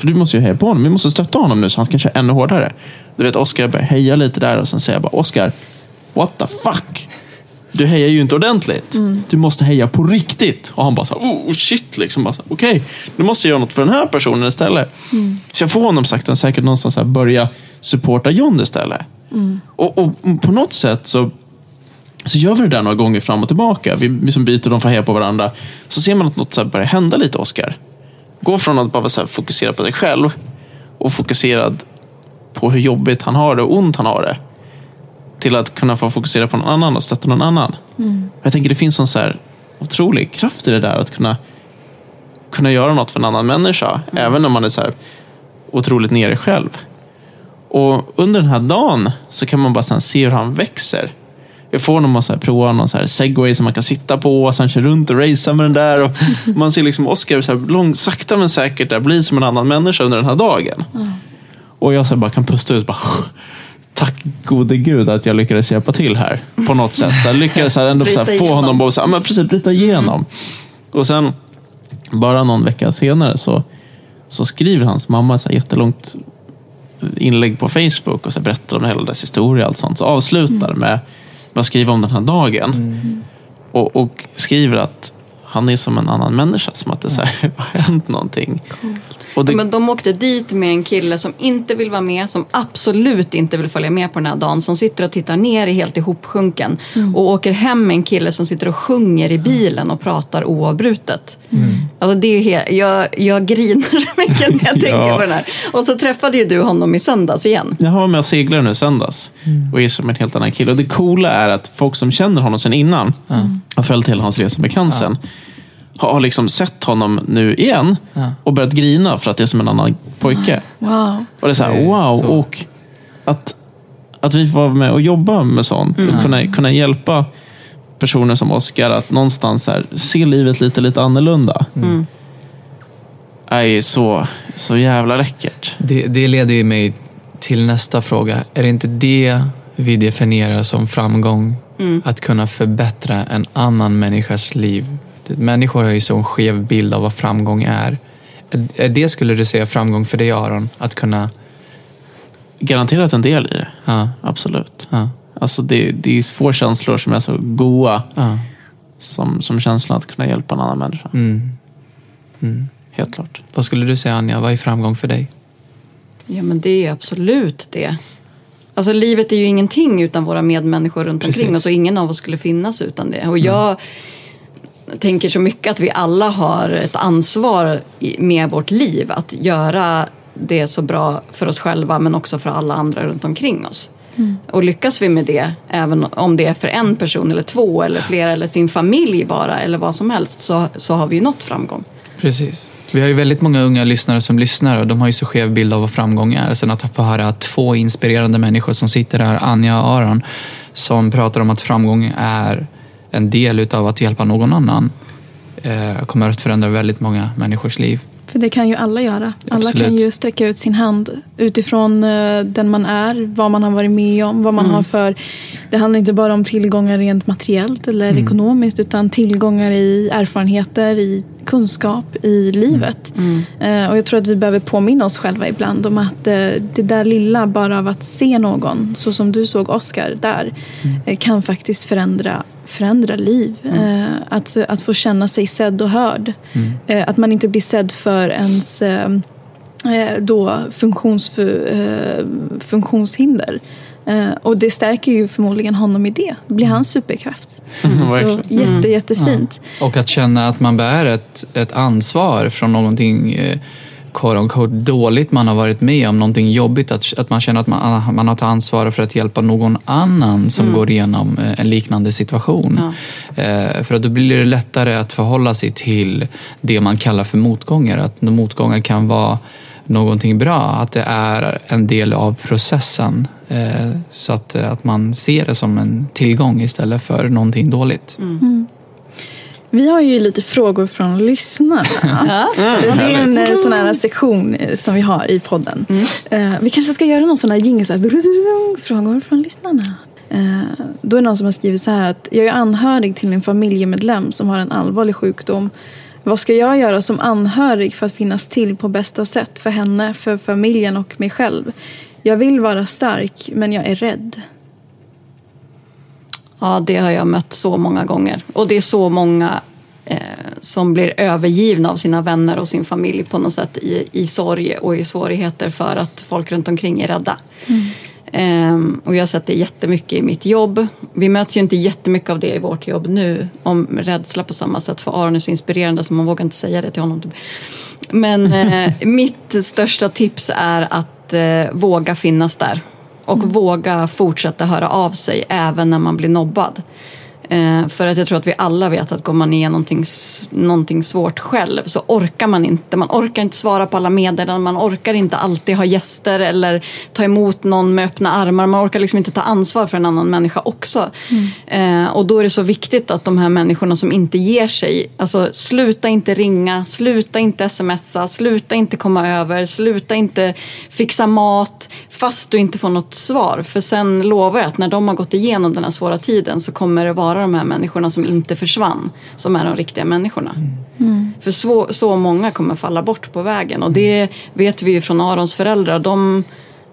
[SPEAKER 2] För du måste ju heja på honom. Vi måste stötta honom nu så han kan köra ännu hårdare. Du vet, Oskar börjar heja lite där och sen säger jag bara, Oskar, what the fuck? Du hejar ju inte ordentligt. Du måste heja på riktigt. Och han bara så här, oh shit, liksom. Okej, nu måste jag göra något för den här personen istället. Så jag får honom sakta säkert någonstans här börja supporta John istället. Och, och på något sätt så så gör vi det där några gånger fram och tillbaka. Vi liksom byter, de får heja på varandra. Så ser man att något så börjar hända lite, Oskar. Gå från att bara så fokusera på sig själv och fokuserad på hur jobbigt han har det och ont han har det. Till att kunna få fokusera på någon annan och stötta någon annan. Jag tänker det finns en så här otrolig kraft i det där att kunna, kunna göra något för en annan människa. Även om man är så här otroligt nere själv. Och under den här dagen så kan man bara se hur han växer. Jag får så här prova någon så här segway som man kan sitta på och sen kör runt och racea med den där. Och man ser liksom Oscar så här lång, sakta men säkert där bli som en annan människa under den här dagen. Och jag så här bara kan pusta ut. Bara, Tack gode gud att jag lyckades hjälpa till här på något sätt. Så jag lyckades här ändå så här få honom att här, men precis bryta igenom. Och sen bara någon vecka senare så, så skriver hans mamma ett här jättelångt inlägg på Facebook och så berättar om hela dess historia och allt sånt. Så avslutar med, med att skriva om den här dagen. Och, och skriver att han är som en annan människa. Som att det så här, har hänt någonting. Och det,
[SPEAKER 4] Men de åkte dit med en kille som inte vill vara med, som absolut inte vill följa med på den här dagen, som sitter och tittar ner i helt ihopsjunken och åker hem med en kille som sitter och sjunger i bilen och pratar oavbrutet. Alltså det är he- jag, jag grinar så mycket när jag tänker
[SPEAKER 2] Ja.
[SPEAKER 4] på den här. Och så träffade ju du honom i söndags igen.
[SPEAKER 2] Jag var med och seglade nu söndags och är som en helt annan kille. Och det coola är att folk som känner honom sedan innan har följt hela hans resa med cancern. Har har liksom sett honom nu igen och börjat grina för att det är som en annan pojke.
[SPEAKER 1] Wow.
[SPEAKER 2] Och det är så här,
[SPEAKER 3] är
[SPEAKER 2] wow.
[SPEAKER 3] så.
[SPEAKER 2] Och att, att vi får vara med och jobba med sånt och kunna, kunna hjälpa personer som Oscar att någonstans här, se livet lite, lite annorlunda. är ju så, så jävla läckert.
[SPEAKER 3] Det, det leder ju mig till nästa fråga. Är det inte det vi definierar som framgång? Att kunna förbättra en annan människas liv. Människor har ju så en skev bild av vad framgång är. Är- det, skulle du säga, framgång för dig Aron? Att kunna...
[SPEAKER 2] Garanterat en del i det.
[SPEAKER 3] Ja,
[SPEAKER 2] Absolut.
[SPEAKER 3] ja,
[SPEAKER 2] Alltså det, det är få känslor som är så goa
[SPEAKER 3] ja.
[SPEAKER 2] som, som känslan att kunna hjälpa en annan människa.
[SPEAKER 3] Mm.
[SPEAKER 2] Helt klart.
[SPEAKER 3] Vad skulle du säga Anja, vad är framgång för dig?
[SPEAKER 4] Ja men det är absolut det. Alltså livet är ju ingenting utan våra medmänniskor runt
[SPEAKER 3] Precis.
[SPEAKER 4] omkring oss och ingen av oss skulle finnas utan det. Och jag tänker så mycket att vi alla har ett ansvar med vårt liv att göra det så bra för oss själva men också för alla andra runt omkring oss. Och lyckas vi med det, även om det är för en person eller två eller flera eller sin familj bara eller vad som helst så, så har vi ju nått framgång.
[SPEAKER 3] Precis. Vi har ju väldigt många unga lyssnare som lyssnar och de har ju så skev bild av vad framgång är. Sen att få höra två inspirerande människor som sitter här, Anja och Aron, som pratar om att framgång är en del utav att hjälpa någon annan eh, kommer att förändra väldigt många människors liv.
[SPEAKER 1] För det kan ju alla göra. Alla
[SPEAKER 3] Absolut.
[SPEAKER 1] kan ju sträcka ut sin hand utifrån eh, den man är, vad man har varit med om, vad man
[SPEAKER 3] Mm.
[SPEAKER 1] har för... Det handlar inte bara om tillgångar rent materiellt eller
[SPEAKER 3] Mm.
[SPEAKER 1] ekonomiskt utan tillgångar i erfarenheter, i kunskap, i livet.
[SPEAKER 3] Mm.
[SPEAKER 1] Eh, och jag tror att vi behöver påminna oss själva ibland om att det där lilla, bara av att se någon, så som du såg Oscar där,
[SPEAKER 3] Mm.
[SPEAKER 1] kan faktiskt förändra förändra liv. Eh, att, att få känna sig sedd och hörd. Eh, att man inte blir sedd för ens eh, då funktions, eh, funktionshinder. Eh, och det stärker ju förmodligen honom i det. Det blir hans superkraft. Så
[SPEAKER 2] Verkligen.
[SPEAKER 1] jätte, jättefint.
[SPEAKER 3] Och att känna att man bär ett, ett ansvar från någonting eh, quote unquote, dåligt man har varit med om, någonting jobbigt, att, att man känner att man, man har tagit ansvar för att hjälpa någon annan som går igenom eh, en liknande situation. Eh, för att då blir det lättare att förhålla sig till det man kallar för motgångar. Att motgångar kan vara någonting bra, att det är en del av processen. Eh, så att, att man ser det som en tillgång istället för någonting dåligt.
[SPEAKER 1] Vi har ju lite frågor från lyssnarna. Det är en sån här sektion eh, som vi har i podden. Eh, vi kanske ska göra någon sån här jingle, så här, frågor från lyssnarna. Eh, då är det någon som har skrivit så här att jag är anhörig till en familjemedlem som har en allvarlig sjukdom. Vad ska jag göra som anhörig för att finnas till på bästa sätt för henne, för familjen och mig själv? Jag vill vara stark, men jag är rädd.
[SPEAKER 4] Ja, det har jag mött så många gånger. Och det är så många som blir övergivna av sina vänner och sin familj på något sätt i, i sorg och i svårigheter för att folk runt omkring är rädda. Ehm, och jag har sett det jättemycket i mitt jobb. Vi möts ju inte jättemycket av det i vårt jobb nu, om rädsla på samma sätt. För Aron är så inspirerande så man vågar inte säga det till honom. Men eh, mitt största tips är att eh, våga finnas där. Och våga fortsätta höra av sig även när man blir nobbad. Eh, för att jag tror att vi alla vet att går man igenom någonting, någonting svårt själv så orkar man inte. Man orkar inte svara på alla meddelanden, man orkar inte alltid ha gäster eller ta emot någon med öppna armar. Man orkar liksom inte ta ansvar för en annan människa också. Eh, och då är det så viktigt att de här människorna som inte ger sig, alltså sluta inte ringa, sluta inte smsa, sluta inte komma över, sluta inte fixa mat fast du inte får något svar. För sen lovar jag att när de har gått igenom den här svåra tiden så kommer det vara de här människorna som inte försvann som är de riktiga människorna. För så, så många kommer falla bort på vägen och det vet vi ju från Arons föräldrar. De,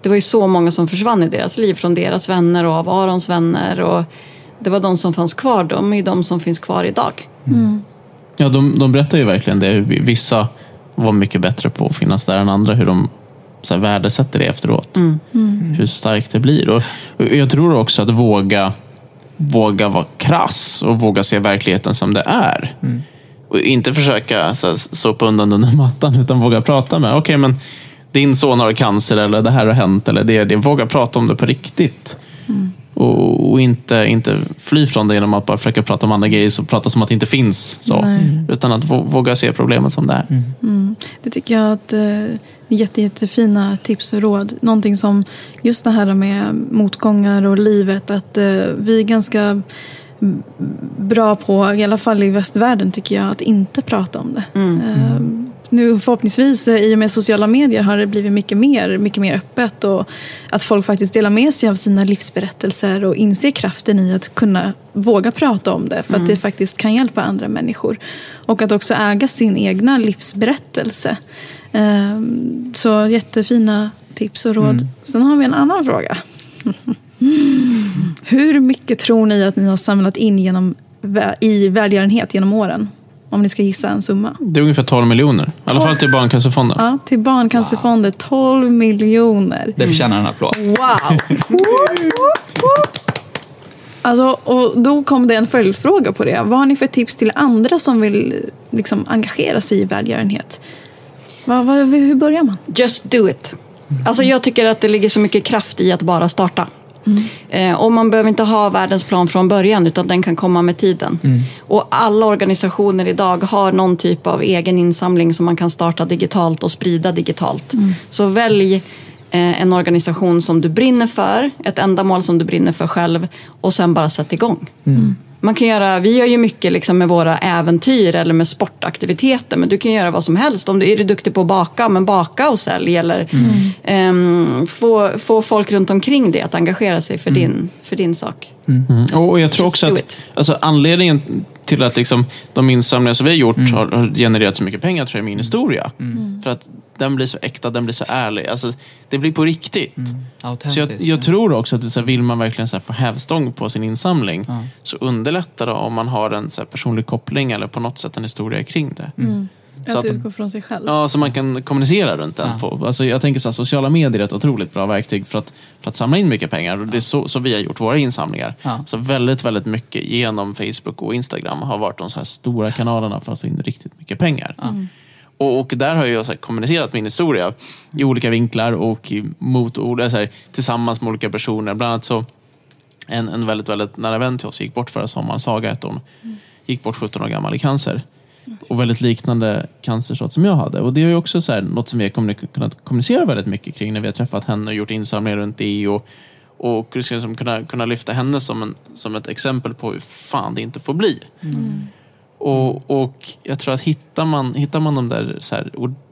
[SPEAKER 4] det var ju så många som försvann i deras liv från deras vänner och av Arons vänner. Och det var de som fanns kvar, de är ju de som finns kvar idag.
[SPEAKER 2] Ja, de, de berättar ju verkligen det. Vissa var mycket bättre på att finnas där än andra. Hur de så här, värdesätter det efteråt. Hur starkt det blir. Och, och jag tror också att våga, våga vara krass och våga se verkligheten som det är. Och inte försöka så här, sopa undan under mattan utan våga prata med. Okej, men din son har cancer eller det här har hänt. Eller det, det. Våga prata om det på riktigt. Och, och inte, inte fly från det genom att bara försöka prata om andra grejer och prata som att det inte finns. Så.
[SPEAKER 1] Nej.
[SPEAKER 2] Utan att vå- våga se problemet som det är.
[SPEAKER 1] Det tycker jag att eh, jätte, jättefina tips och råd. Någonting som just det här med motgångar och livet. Att eh, vi är ganska mm, bra på, i alla fall i västvärlden tycker jag, att inte prata om det. Eh, nu förhoppningsvis eh, i och med sociala medier har det blivit mycket mer, mycket mer öppet och att folk faktiskt delar med sig av sina livsberättelser och inser kraften i att kunna våga prata om det för att det faktiskt kan hjälpa andra människor. Och att också äga sin egna livsberättelse. Ehm, Så jättefina tips och råd. Sen har vi en annan fråga. Hur mycket tror ni att ni har samlat in genom, i välgörenhet genom åren? Om ni ska gissa en summa.
[SPEAKER 2] Det är ungefär 12 miljoner. I alla fall till Barncancerfonden.
[SPEAKER 1] Ja, till Barncancerfonden 12 miljoner.
[SPEAKER 3] Det förtjänar en applåd.
[SPEAKER 1] Wow! Alltså, och då kom det en följdfråga på det. Vad har ni för tips till andra som vill liksom, engagera sig i välgörenhet? Vad, vad, hur börjar man?
[SPEAKER 4] Just do it. Alltså jag tycker att det ligger så mycket kraft i att bara starta. Eh, och man behöver inte ha världens plan från början utan den kan komma med tiden. Och alla organisationer idag har någon typ av egen insamling som man kan starta digitalt och sprida digitalt. Så välj eh, en organisation som du brinner för, ett ändamål som du brinner för själv och sen bara sätt igång. Man kan göra, vi gör ju mycket liksom med våra äventyr eller med sportaktiviteter men du kan göra vad som helst. Om du är du duktig på att baka, men baka och sälj eller ehm, få, få folk runt omkring dig att engagera sig för, din, för din sak.
[SPEAKER 2] Mm. Och jag tror också att alltså, anledningen till att liksom, de insamlingar som vi har gjort har, har genererat så mycket pengar tror jag är min historia. För att den blir så äkta, den blir så ärlig. Alltså, det blir på riktigt. Så jag, jag tror också att så här, vill man verkligen så här, få hävstång på sin insamling så underlättar det om man har en så här, personlig koppling eller på något sätt en historia kring det. Så
[SPEAKER 1] Att
[SPEAKER 2] att,
[SPEAKER 1] utgå från sig själv.
[SPEAKER 2] Ja, så man kan kommunicera runt den. På. Alltså, jag tänker så här, sociala medier är ett otroligt bra verktyg för att, för att samla in mycket pengar. Och det är så, så vi har gjort våra insamlingar.
[SPEAKER 3] Ja.
[SPEAKER 2] Så väldigt, väldigt mycket genom Facebook och Instagram har varit de så här stora kanalerna för att få in riktigt mycket pengar. Och, och där har jag så här kommunicerat min historia i olika vinklar och i motord, så här, tillsammans med olika personer. Bland annat så en, en väldigt, väldigt nära vän till oss gick bort förra sommaren, Saga hette hon. Gick bort 17 år gammal i cancer. Och väldigt liknande cancersort som jag hade. Och det är ju också så här, något som vi har kunnat kommunicera väldigt mycket kring när vi har träffat henne och gjort insamlingar runt det. Och, och liksom kunna, kunna lyfta henne som, en, som ett exempel på hur fan det inte får bli. Mm. Och, och jag tror att hittar man, hittar man de där så här,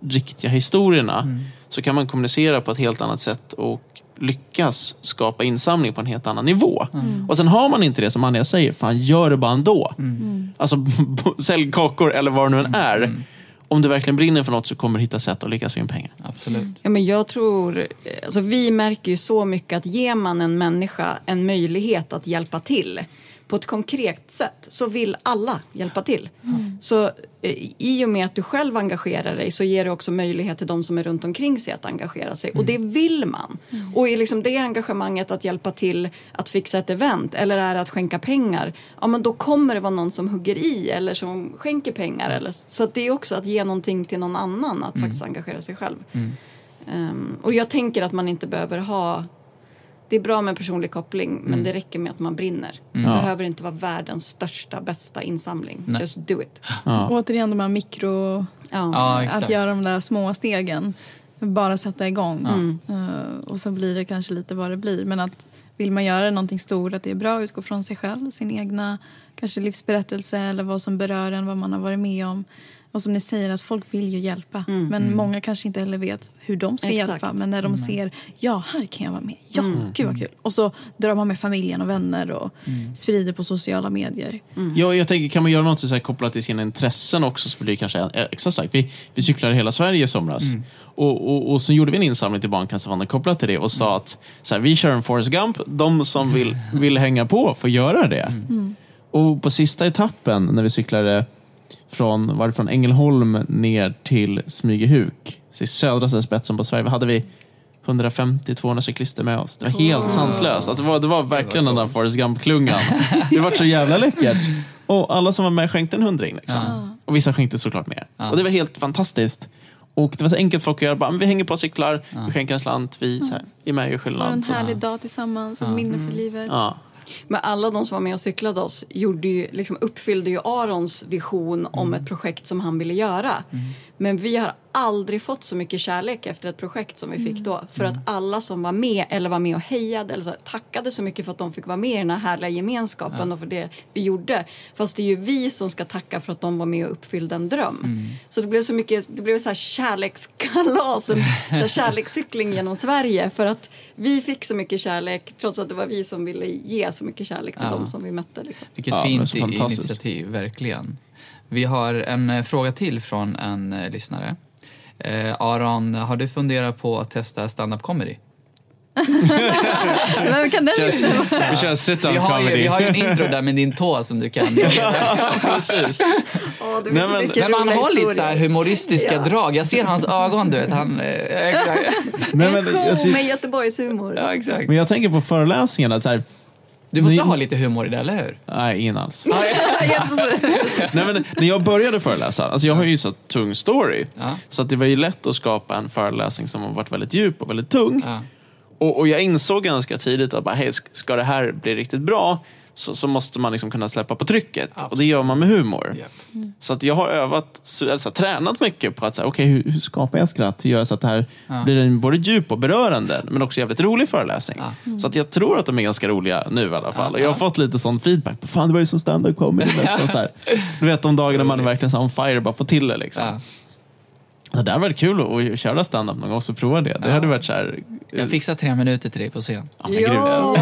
[SPEAKER 2] riktiga historierna så kan man kommunicera på ett helt annat sätt och lyckas skapa insamling på en helt annan nivå. Och sen har man inte det som Anja säger, fan gör det bara ändå. Alltså sälj kakor eller vad det nu än är. Om du verkligen brinner för något så kommer du hitta sätt att lyckas få in pengar.
[SPEAKER 3] Absolut.
[SPEAKER 4] Ja, men jag tror, alltså vi märker ju så mycket att ger man en människa en möjlighet att hjälpa till på ett konkret sätt så vill alla hjälpa till. Så eh, i och med att du själv engagerar dig så ger det också möjlighet till de som är runt omkring sig att engagera sig. Och det vill man. Och är liksom det engagemanget att hjälpa till att fixa ett event eller är att skänka pengar, ja men då kommer det vara någon som hugger i eller som skänker pengar. Eller, så att det är också att ge någonting till någon annan, att faktiskt engagera sig själv. Ehm, och jag tänker att man inte behöver ha det är bra med personlig koppling men det räcker med att man brinner. Det behöver inte vara världens största, bästa insamling. Just do it.
[SPEAKER 1] Återigen de här mikro...
[SPEAKER 4] Ja.
[SPEAKER 3] Ja,
[SPEAKER 1] att göra de där små stegen. Bara sätta igång. Eh, och så blir det kanske lite vad det blir. Men att vill man göra någonting stort, att det är bra att utgå från sig själv. Sin egna kanske livsberättelse eller vad som berör en, vad man har varit med om. Och som ni säger, att folk vill ju hjälpa. Men många kanske inte heller vet hur de ska
[SPEAKER 4] Exakt.
[SPEAKER 1] hjälpa. Men när de ser, ja här kan jag vara med. Ja, gud vad kul. Och så drar man med familjen och vänner och sprider på sociala medier.
[SPEAKER 2] Ja, jag tänker, kan man göra något så här kopplat till sina intressen också så blir det kanske extra starkt. Vi, vi cyklade hela Sverige i somras. Och, och, och så gjorde vi en insamling till Barncancerfonden kopplat till det och sa att så här, vi kör en Forrest Gump. De som vill, vill hänga på får göra det. Och på sista etappen när vi cyklade från, var det från Ängelholm ner till Smygehuk, så i södra spetsen på Sverige, hade vi 150-200 cyklister med oss. Det var helt sanslöst. Alltså, det, var, det var verkligen den där Forrest Gump-klungan. Det var så jävla läckert. Och alla som var med skänkte en hundring. Liksom. Och vissa skänkte såklart mer. Och det var helt fantastiskt. Och det var så enkelt för folk att göra. Bara, vi hänger på och cyklar, vi skänker en slant, vi så här, är med och gör
[SPEAKER 1] Får en
[SPEAKER 2] skillnad.
[SPEAKER 1] Härlig dag tillsammans, ett minne för livet.
[SPEAKER 2] Ja.
[SPEAKER 4] Men alla de som var med och cyklade oss gjorde ju, liksom uppfyllde ju Arons vision om ett projekt som han ville göra. Men vi har aldrig fått så mycket kärlek efter ett projekt som vi fick då. För att alla som var med eller var med och hejade eller så tackade så mycket för att de fick vara med i den här härliga gemenskapen och för det vi gjorde. Fast det är ju vi som ska tacka för att de var med och uppfyllde en dröm. Så det blev så mycket, det blev så här kärlekskalas, en så här kärlekscykling genom Sverige. För att vi fick så mycket kärlek trots att det var vi som ville ge så mycket kärlek till
[SPEAKER 3] Ja.
[SPEAKER 4] dem som vi mötte. Liksom.
[SPEAKER 3] Vilket
[SPEAKER 2] Ja,
[SPEAKER 3] fint initiativ, verkligen. Vi har en eh, fråga till från en eh, lyssnare. Eh, Aron, har du funderat på att testa stand-up comedy?
[SPEAKER 1] Men kan den
[SPEAKER 2] Just,
[SPEAKER 1] inte
[SPEAKER 2] vi kör sit-down
[SPEAKER 3] Vi har, ju,
[SPEAKER 2] comedy.
[SPEAKER 3] vi har ju en intro där med din tå som du kan.
[SPEAKER 2] Precis.
[SPEAKER 4] Det
[SPEAKER 2] Nej, men-
[SPEAKER 3] man
[SPEAKER 4] roliga
[SPEAKER 3] har lite så humoristiska
[SPEAKER 4] Ja.
[SPEAKER 3] drag. Jag ser hans ögon, du vet. Han, eh.
[SPEAKER 2] Nej,
[SPEAKER 4] En
[SPEAKER 2] men,
[SPEAKER 4] show
[SPEAKER 2] alltså,
[SPEAKER 4] med Göteborgshumor.
[SPEAKER 3] Ja, exakt.
[SPEAKER 2] men jag tänker på föreläsningarna. Så här,
[SPEAKER 3] Du måste ha lite humor i det, eller hur?
[SPEAKER 2] nej, ingen alls. Nej, men när jag började föreläsa, alltså jag har ju så tung story.
[SPEAKER 3] Ja.
[SPEAKER 2] Så att det var ju lätt att skapa en föreläsning som har varit väldigt djup och väldigt tung.
[SPEAKER 3] Ja.
[SPEAKER 2] Och, och jag insåg ganska tidigt att bara, hey, sk- ska det här bli riktigt bra så, så måste man liksom kunna släppa på trycket. Och det gör man med humor.
[SPEAKER 3] Japp.
[SPEAKER 2] Så att jag har övat, så- alltså, tränat mycket på att säga, okay, hur, hur skapar jag skratt? Hur gör jag så att det här blir en både djup och berörande, men också jävligt rolig föreläsning. Så att jag tror att de är ganska roliga nu i alla fall. och jag har fått lite sån feedback. Fan, det var ju som stand-up comedy nästan. Så här. Du vet de dagarna man är verkligen så on fire bara får till det. Liksom.
[SPEAKER 3] Ja.
[SPEAKER 2] Det där varit kul att, köra stand-up någon gång, så prova det. Det hade varit så här...
[SPEAKER 3] Jag fixar tre minuter till dig på scen.
[SPEAKER 2] Ja, men.
[SPEAKER 1] Ja,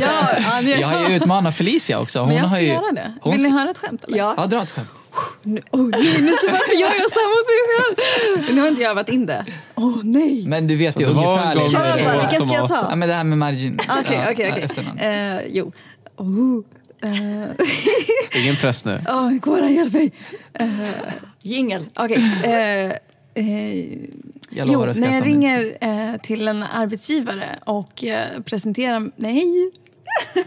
[SPEAKER 1] ja.
[SPEAKER 3] Jag har ju utmanat Felicia också. Hon
[SPEAKER 1] Men jag ska
[SPEAKER 3] har ju,
[SPEAKER 1] göra det.
[SPEAKER 3] Hon
[SPEAKER 1] Vill ni höra ett skämt? Eller?
[SPEAKER 4] Ja.
[SPEAKER 3] Ja, dra ett skämt.
[SPEAKER 1] Nu, oh, nej, nu så varför gör jag samma mot mig själv? Nu har inte jag övat in det. Åh nej.
[SPEAKER 3] Men du vet ju
[SPEAKER 2] var
[SPEAKER 3] ungefär.
[SPEAKER 1] Kör bara, vilken ska jag
[SPEAKER 3] Ja,
[SPEAKER 1] ta?
[SPEAKER 3] men det här med margin.
[SPEAKER 1] Okej,
[SPEAKER 3] Ja,
[SPEAKER 1] okej,
[SPEAKER 3] ja,
[SPEAKER 1] okej.
[SPEAKER 3] efternamn.
[SPEAKER 1] Eh, Jo. Oh. eh,
[SPEAKER 2] Ingen press nu.
[SPEAKER 1] Åh, Goran, hjälp mig.
[SPEAKER 4] Jingel.
[SPEAKER 1] Okej. eh, eh,
[SPEAKER 3] Jag
[SPEAKER 1] jo,
[SPEAKER 3] lovar att skratta
[SPEAKER 1] när jag ringer eh, till en arbetsgivare och eh, presenterar... Nej.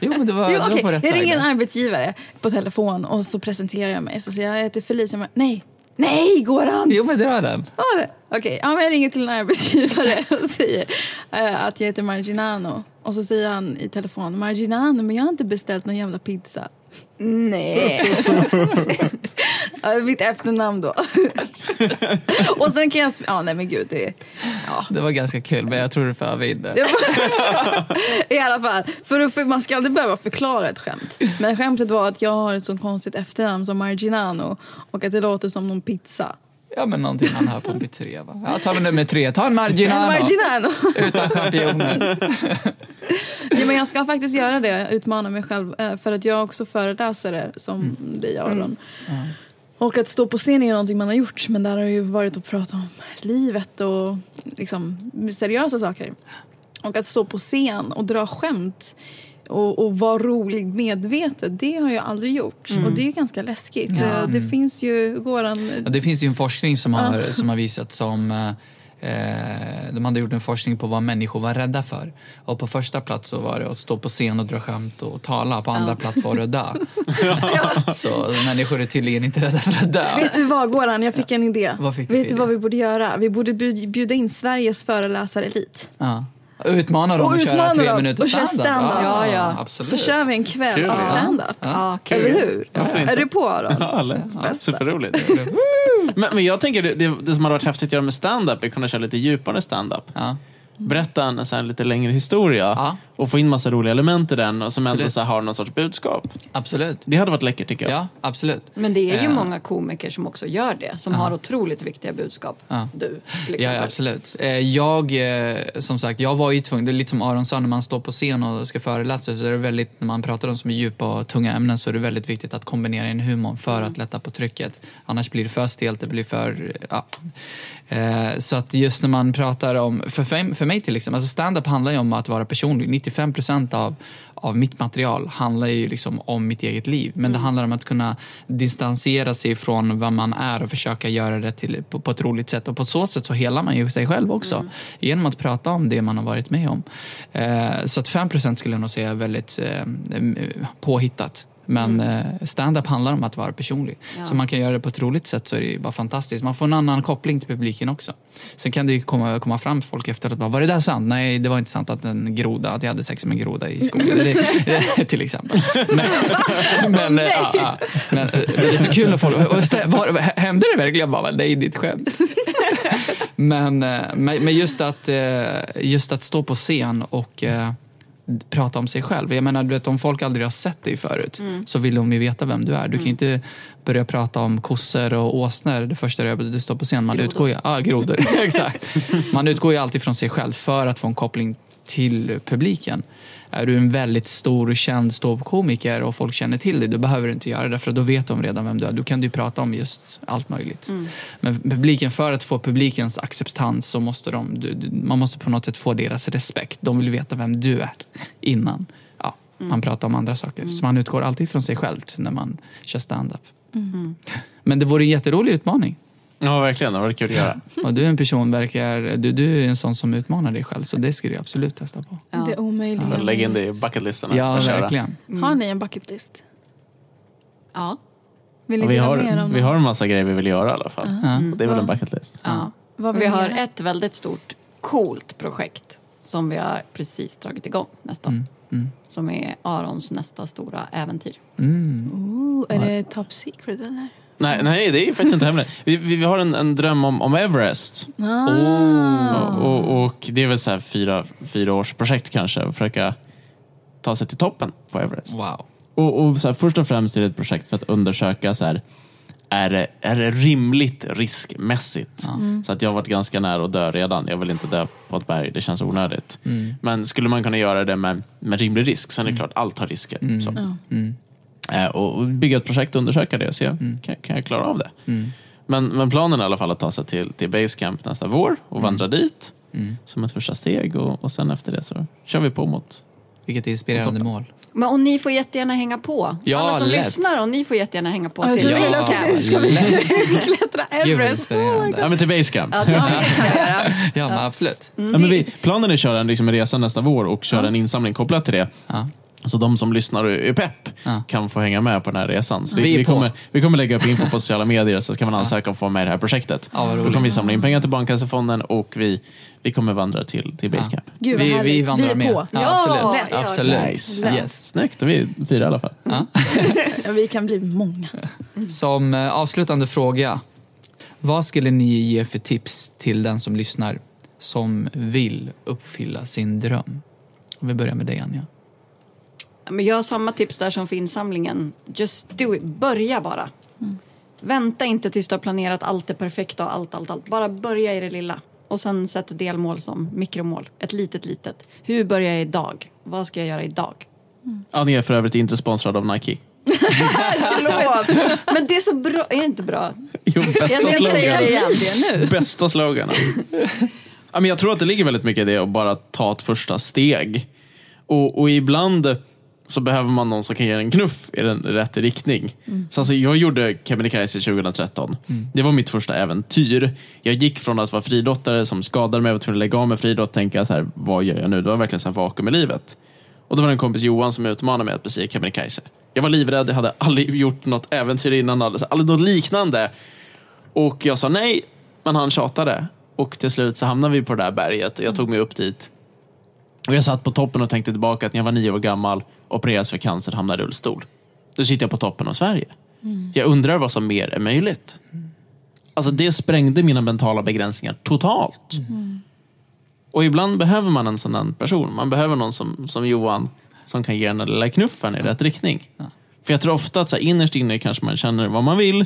[SPEAKER 3] Jo, men det var,
[SPEAKER 1] Jo,
[SPEAKER 3] det var på rätt
[SPEAKER 1] Jag ringer en arbetsgivare på telefon och så presenterar jag mig. Så säger jag, jag heter Felicia. Men, nej, nej Goran!
[SPEAKER 3] Jo, men dra den.
[SPEAKER 1] Ja, det. Okej, ja, men jag ringer till en arbetsgivare och säger eh, att jag heter Marginano. Och så säger han i telefon, Marginano, men jag har inte beställt någon jävla pizza. Nej. mitt efternamn då. och sen kan jag... Ja, nej men gud. Det, ja.
[SPEAKER 3] Det var ganska kul, men jag tror du öva in det.
[SPEAKER 1] I alla fall, för man ska aldrig behöva förklara ett skämt. Men skämtet var att jag har ett så konstigt efternamn som Marginano och att det låter som någon pizza.
[SPEAKER 3] Ja, men någonting man hör på en pizzeria, va? Ja, ta nummer tre. Ta en
[SPEAKER 1] En
[SPEAKER 3] marginano.
[SPEAKER 1] Marginano.
[SPEAKER 3] Utan champinjoner.
[SPEAKER 1] Ja, men jag ska faktiskt göra det, utmana mig själv. eh, För att jag är också föreläsare som dig Aron. Och att stå på scen är ju någonting man har gjort. Men där har det ju varit att prata om livet och liksom seriösa saker. Och att stå på scen och dra skämt och, och vara rolig medvetet, det har jag aldrig gjort. Och det är ju ganska läskigt. Eh, Det finns ju, Goran...
[SPEAKER 3] Ja, det finns ju en forskning som har, som har visat som eh, de hade gjort en forskning på vad människor var rädda för. Och på första plats så var det att stå på scen och dra skämt och tala. På andra plats var det att dö. Så människor är tydligen inte rädda för att dö.
[SPEAKER 1] Vet du vad Goran, jag fick en idé.
[SPEAKER 3] Du
[SPEAKER 1] Vet du vad vi borde göra? Vi borde bjud- bjuda in Sveriges föreläsarelit.
[SPEAKER 3] Ja. Utmana dem
[SPEAKER 1] Och
[SPEAKER 3] att köra tre minuter
[SPEAKER 1] och
[SPEAKER 3] stand-up.
[SPEAKER 1] stand-up.
[SPEAKER 4] Ja, ja.
[SPEAKER 3] Absolut.
[SPEAKER 1] Så kör vi en kväll
[SPEAKER 2] Kul,
[SPEAKER 1] av
[SPEAKER 2] ja.
[SPEAKER 1] stand-up.
[SPEAKER 4] Ja,
[SPEAKER 2] Kul.
[SPEAKER 1] Eller hur?
[SPEAKER 2] Inte?
[SPEAKER 1] Är du på Aron?
[SPEAKER 2] Ja, lätt. Superroligt. men, men jag tänker, det, det, det som hade varit häftigt att göra med stand-up är att kunna köra lite djupare stand-up. Berätta en så här lite längre historia
[SPEAKER 3] Ja.
[SPEAKER 2] och få in massa roliga element i den och som ändå
[SPEAKER 3] Absolut.
[SPEAKER 2] så här har någon sorts budskap.
[SPEAKER 3] Absolut.
[SPEAKER 2] Det hade varit läckert tycker jag.
[SPEAKER 3] Ja, absolut.
[SPEAKER 4] Men det är ju
[SPEAKER 3] Eh,
[SPEAKER 4] många komiker som också gör det. Som har otroligt viktiga budskap.
[SPEAKER 3] Ja.
[SPEAKER 4] Du, till
[SPEAKER 3] Ja,
[SPEAKER 4] exempel.
[SPEAKER 3] ja, absolut. Eh, Jag, eh, som sagt, jag var ju tvungen, det är lite som Aron sa, när man står på scen och ska föreläsa så är det väldigt, när man pratar om som är djupa och tunga ämnen så är det väldigt viktigt att kombinera in humorn för att lätta på trycket. Annars blir det för stelt, det blir för, ja. Eh, Så att just när man pratar om, för, för mig till exempel, alltså stand-up handlar ju om att vara personlig. 95 procent av, av mitt material handlar ju liksom om mitt eget liv. Men det handlar om att kunna distansera sig från vad man är och försöka göra det till, på, på ett roligt sätt. Och på så sätt så helar man ju sig själv också. Genom att prata om det man har varit med om. Eh, så att 5 procent skulle jag nog säga är väldigt eh, påhittat. Men eh, stand-up handlar om att vara personlig. Så man kan göra det på ett roligt sätt så är det bara fantastiskt. Man får en annan koppling till publiken också. Sen kan det ju komma, komma fram folk efteråt bara, var det där sant? Nej, det var inte sant att en groda, att jag hade sex med en groda i skogen. till exempel. Men, men, eh, ja, ja. men eh, det är så kul när folk, "Vad stä- var, hände det verkligen? Jag bara, är ditt skämt. Men, men just, att, just att stå på scen och prata om sig själv. Jag menar, du vet, om folk aldrig har sett dig förut så vill de ju veta vem du är. Du kan ju inte börja prata om kossor och åsnor det första du står på scen. Man utgår ju, ja, grodor. Exakt. Man utgår ju alltid från sig själv för att få en koppling till publiken. Är du en väldigt stor och känd ståuppkomiker och folk känner till dig, då behöver du inte göra det för då vet de redan vem du är. Då kan du prata om just allt möjligt. Men publiken, för att få publikens acceptans så måste de, man måste på något sätt få deras respekt. De vill veta vem du är innan ja, man pratar om andra saker. Så man utgår alltid från sig själv när man kör stand-up. Men det vore en jätterolig utmaning.
[SPEAKER 2] Ja, verkligen. Det var kul att göra.
[SPEAKER 3] Och du är en person, verkar, du, du är en sån som utmanar dig själv. Så det skulle jag absolut testa på.
[SPEAKER 4] Ja.
[SPEAKER 1] Det omöjliga.
[SPEAKER 2] Lägg in det i bucketlisten.
[SPEAKER 3] Ja, verkligen.
[SPEAKER 1] Har ni en bucket list?
[SPEAKER 4] Ja.
[SPEAKER 1] Vill ni
[SPEAKER 2] Ja, vi, har,
[SPEAKER 1] om
[SPEAKER 2] vi har en massa grejer vi vill göra i alla fall.
[SPEAKER 3] Ja.
[SPEAKER 2] Och det är väl en bucketlist.
[SPEAKER 4] Ja.
[SPEAKER 1] Vad vill
[SPEAKER 4] Vi har
[SPEAKER 1] göra?
[SPEAKER 4] ett väldigt stort, coolt projekt som vi har precis dragit igång nästan. Som är Arons nästa stora äventyr.
[SPEAKER 1] Ooh, är det top secret eller?
[SPEAKER 2] Nej, nej, det är faktiskt inte hemligt. Vi, vi, vi har en, en dröm om, om Everest. Och, och, och det är väl så här fyra, fyra års projekt kanske. Att försöka ta sig till toppen på Everest.
[SPEAKER 3] Wow.
[SPEAKER 2] Och, och så här, först och främst är det ett projekt för att undersöka så här, är det, är det rimligt riskmässigt? Så att jag har varit ganska nära att dö redan. Jag vill inte dö på ett berg, det känns onödigt. Men skulle man kunna göra det med, med rimlig risk, sen är det klart, allt har risker. Så. Eh, och och bygga ett projekt och undersöka det och se, kan, kan jag klara av det? Men, men planen är i alla fall att ta sig till, till Basecamp nästa vår och vandra dit som ett första steg. Och, och sen efter det så kör vi på mot
[SPEAKER 3] Vilket inspirerande mål.
[SPEAKER 4] Men och ni får jättegärna hänga på.
[SPEAKER 3] Ja,
[SPEAKER 4] Alla som
[SPEAKER 3] lätt.
[SPEAKER 4] lyssnar och ni får jättegärna hänga på.
[SPEAKER 1] Ja,
[SPEAKER 4] till
[SPEAKER 1] trodde
[SPEAKER 3] Ja,
[SPEAKER 1] vi skulle- ska vi
[SPEAKER 3] lätt.
[SPEAKER 1] klättra Everest?
[SPEAKER 3] inspirerande.
[SPEAKER 2] ja, men till Basecamp.
[SPEAKER 4] Ja.
[SPEAKER 3] Ja, men absolut.
[SPEAKER 2] Ja, men vi, planen är att köra en, liksom, en resa nästa vår och köra en insamling kopplat till det.
[SPEAKER 3] Ja.
[SPEAKER 2] Så de som lyssnar och är pepp
[SPEAKER 3] Ja.
[SPEAKER 2] kan få hänga med på den här resan. Så vi,
[SPEAKER 3] Vi
[SPEAKER 2] vi, kommer, vi kommer lägga upp info på sociala medier så kan man ansöka om att få vara med i det här projektet.
[SPEAKER 3] Ja,
[SPEAKER 2] Då kommer vi samla in pengar till Barncancerfonden och vi, vi kommer vandra till, till Basecamp.
[SPEAKER 1] Gud vad
[SPEAKER 3] vi, vi vandrar
[SPEAKER 1] vi är
[SPEAKER 3] med.
[SPEAKER 1] på.
[SPEAKER 3] Ja,
[SPEAKER 4] Ja,
[SPEAKER 3] absolut.
[SPEAKER 4] lätt.
[SPEAKER 3] absolut.
[SPEAKER 2] Nice.
[SPEAKER 3] Yes.
[SPEAKER 2] Snyggt, och vi är fyra i alla fall.
[SPEAKER 3] Ja.
[SPEAKER 1] Ja, vi kan bli många.
[SPEAKER 3] Som eh, avslutande fråga. Vad skulle ni ge för tips till den som lyssnar som vill uppfylla sin dröm? Om vi börjar med dig, Anja.
[SPEAKER 4] Men jag har samma tips där som för insamlingen. Just do it. Börja bara. Vänta inte tills du har planerat allt det perfekta och allt, allt, allt. Bara börja i det lilla. Och sen sätt delmål som mikromål. Ett litet, litet. Hur börjar jag idag? Vad ska jag göra idag?
[SPEAKER 2] Anja är för övrigt inte sponsrad av Nike.
[SPEAKER 4] Förlåt! Men det är så bra. Är det inte bra?
[SPEAKER 2] Jo,
[SPEAKER 4] Jag
[SPEAKER 2] bästa
[SPEAKER 4] ska inte säga det
[SPEAKER 2] sloganen.
[SPEAKER 4] igen. Det nu.
[SPEAKER 2] Bästa sloganen. jag tror att det ligger väldigt mycket i det att bara ta ett första steg. Och, och ibland så behöver man någon som kan ge en knuff i den rätt riktning. Så alltså, jag gjorde Kebnekaise 2013. Det var mitt första äventyr. Jag gick från att vara friidrottare som skadade mig och var tvungen att lägga av med friidrott och tänka så här, vad gör jag nu? Det var verkligen så här vakuum i livet. Och då var det en kompis Johan som utmanade mig att bestiga Kebnekaise. Jag var livrädd, jag hade aldrig gjort något äventyr innan, aldrig, aldrig något liknande. Och jag sa nej, men han tjatade. Och till slut så hamnade vi på det där berget och jag tog mig upp dit. Och jag satt på toppen och tänkte tillbaka att när jag var nio år gammal, opererades för cancer, hamnade i rullstol. Nu sitter jag på toppen av Sverige. Jag undrar vad som mer är möjligt. Alltså det sprängde mina mentala begränsningar totalt. Och ibland behöver man en sån där person. Man behöver någon som, som Johan som kan ge den där lilla knuffen i rätt riktning. För jag tror ofta att så här, innerst inne kanske man känner vad man vill,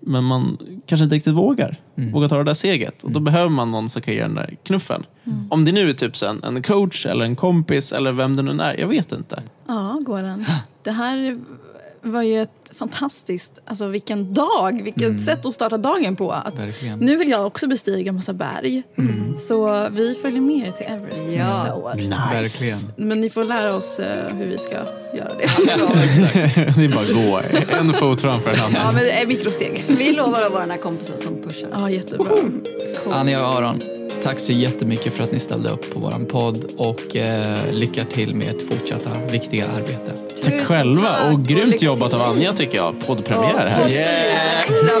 [SPEAKER 2] men man kanske inte riktigt vågar. Vågar ta det där steget. Och då behöver man någon som kan ge den där knuffen. Om det nu är typ så en, en coach eller en kompis eller vem det nu är, jag vet inte.
[SPEAKER 1] Ja, Goran. Det här var ju ett fantastiskt, alltså vilken dag, vilket sätt att starta dagen på. Att
[SPEAKER 3] Verkligen.
[SPEAKER 1] nu vill jag också bestiga massa berg. Så vi följer med er till Everest
[SPEAKER 4] Ja.
[SPEAKER 1] nästa år.
[SPEAKER 3] Verkligen.
[SPEAKER 1] Men ni får lära oss eh, hur vi ska göra det.
[SPEAKER 2] det är bara gå en fot framför den andra.
[SPEAKER 1] ja, men det är mikrosteg.
[SPEAKER 4] Vi lovar att vara den här kompisen som pushar.
[SPEAKER 1] Ja, jättebra. Cool.
[SPEAKER 3] Anja och Aron, tack så jättemycket för att ni ställde upp på vår podd och eh, lycka till med ert fortsatta viktiga arbete.
[SPEAKER 2] Tack
[SPEAKER 4] Tusen
[SPEAKER 2] själva
[SPEAKER 4] tack
[SPEAKER 2] och
[SPEAKER 4] och
[SPEAKER 2] grymt
[SPEAKER 4] lycka
[SPEAKER 2] jobbat av. Anja tycker jag. Poddpremiär här.
[SPEAKER 1] Precis, en extra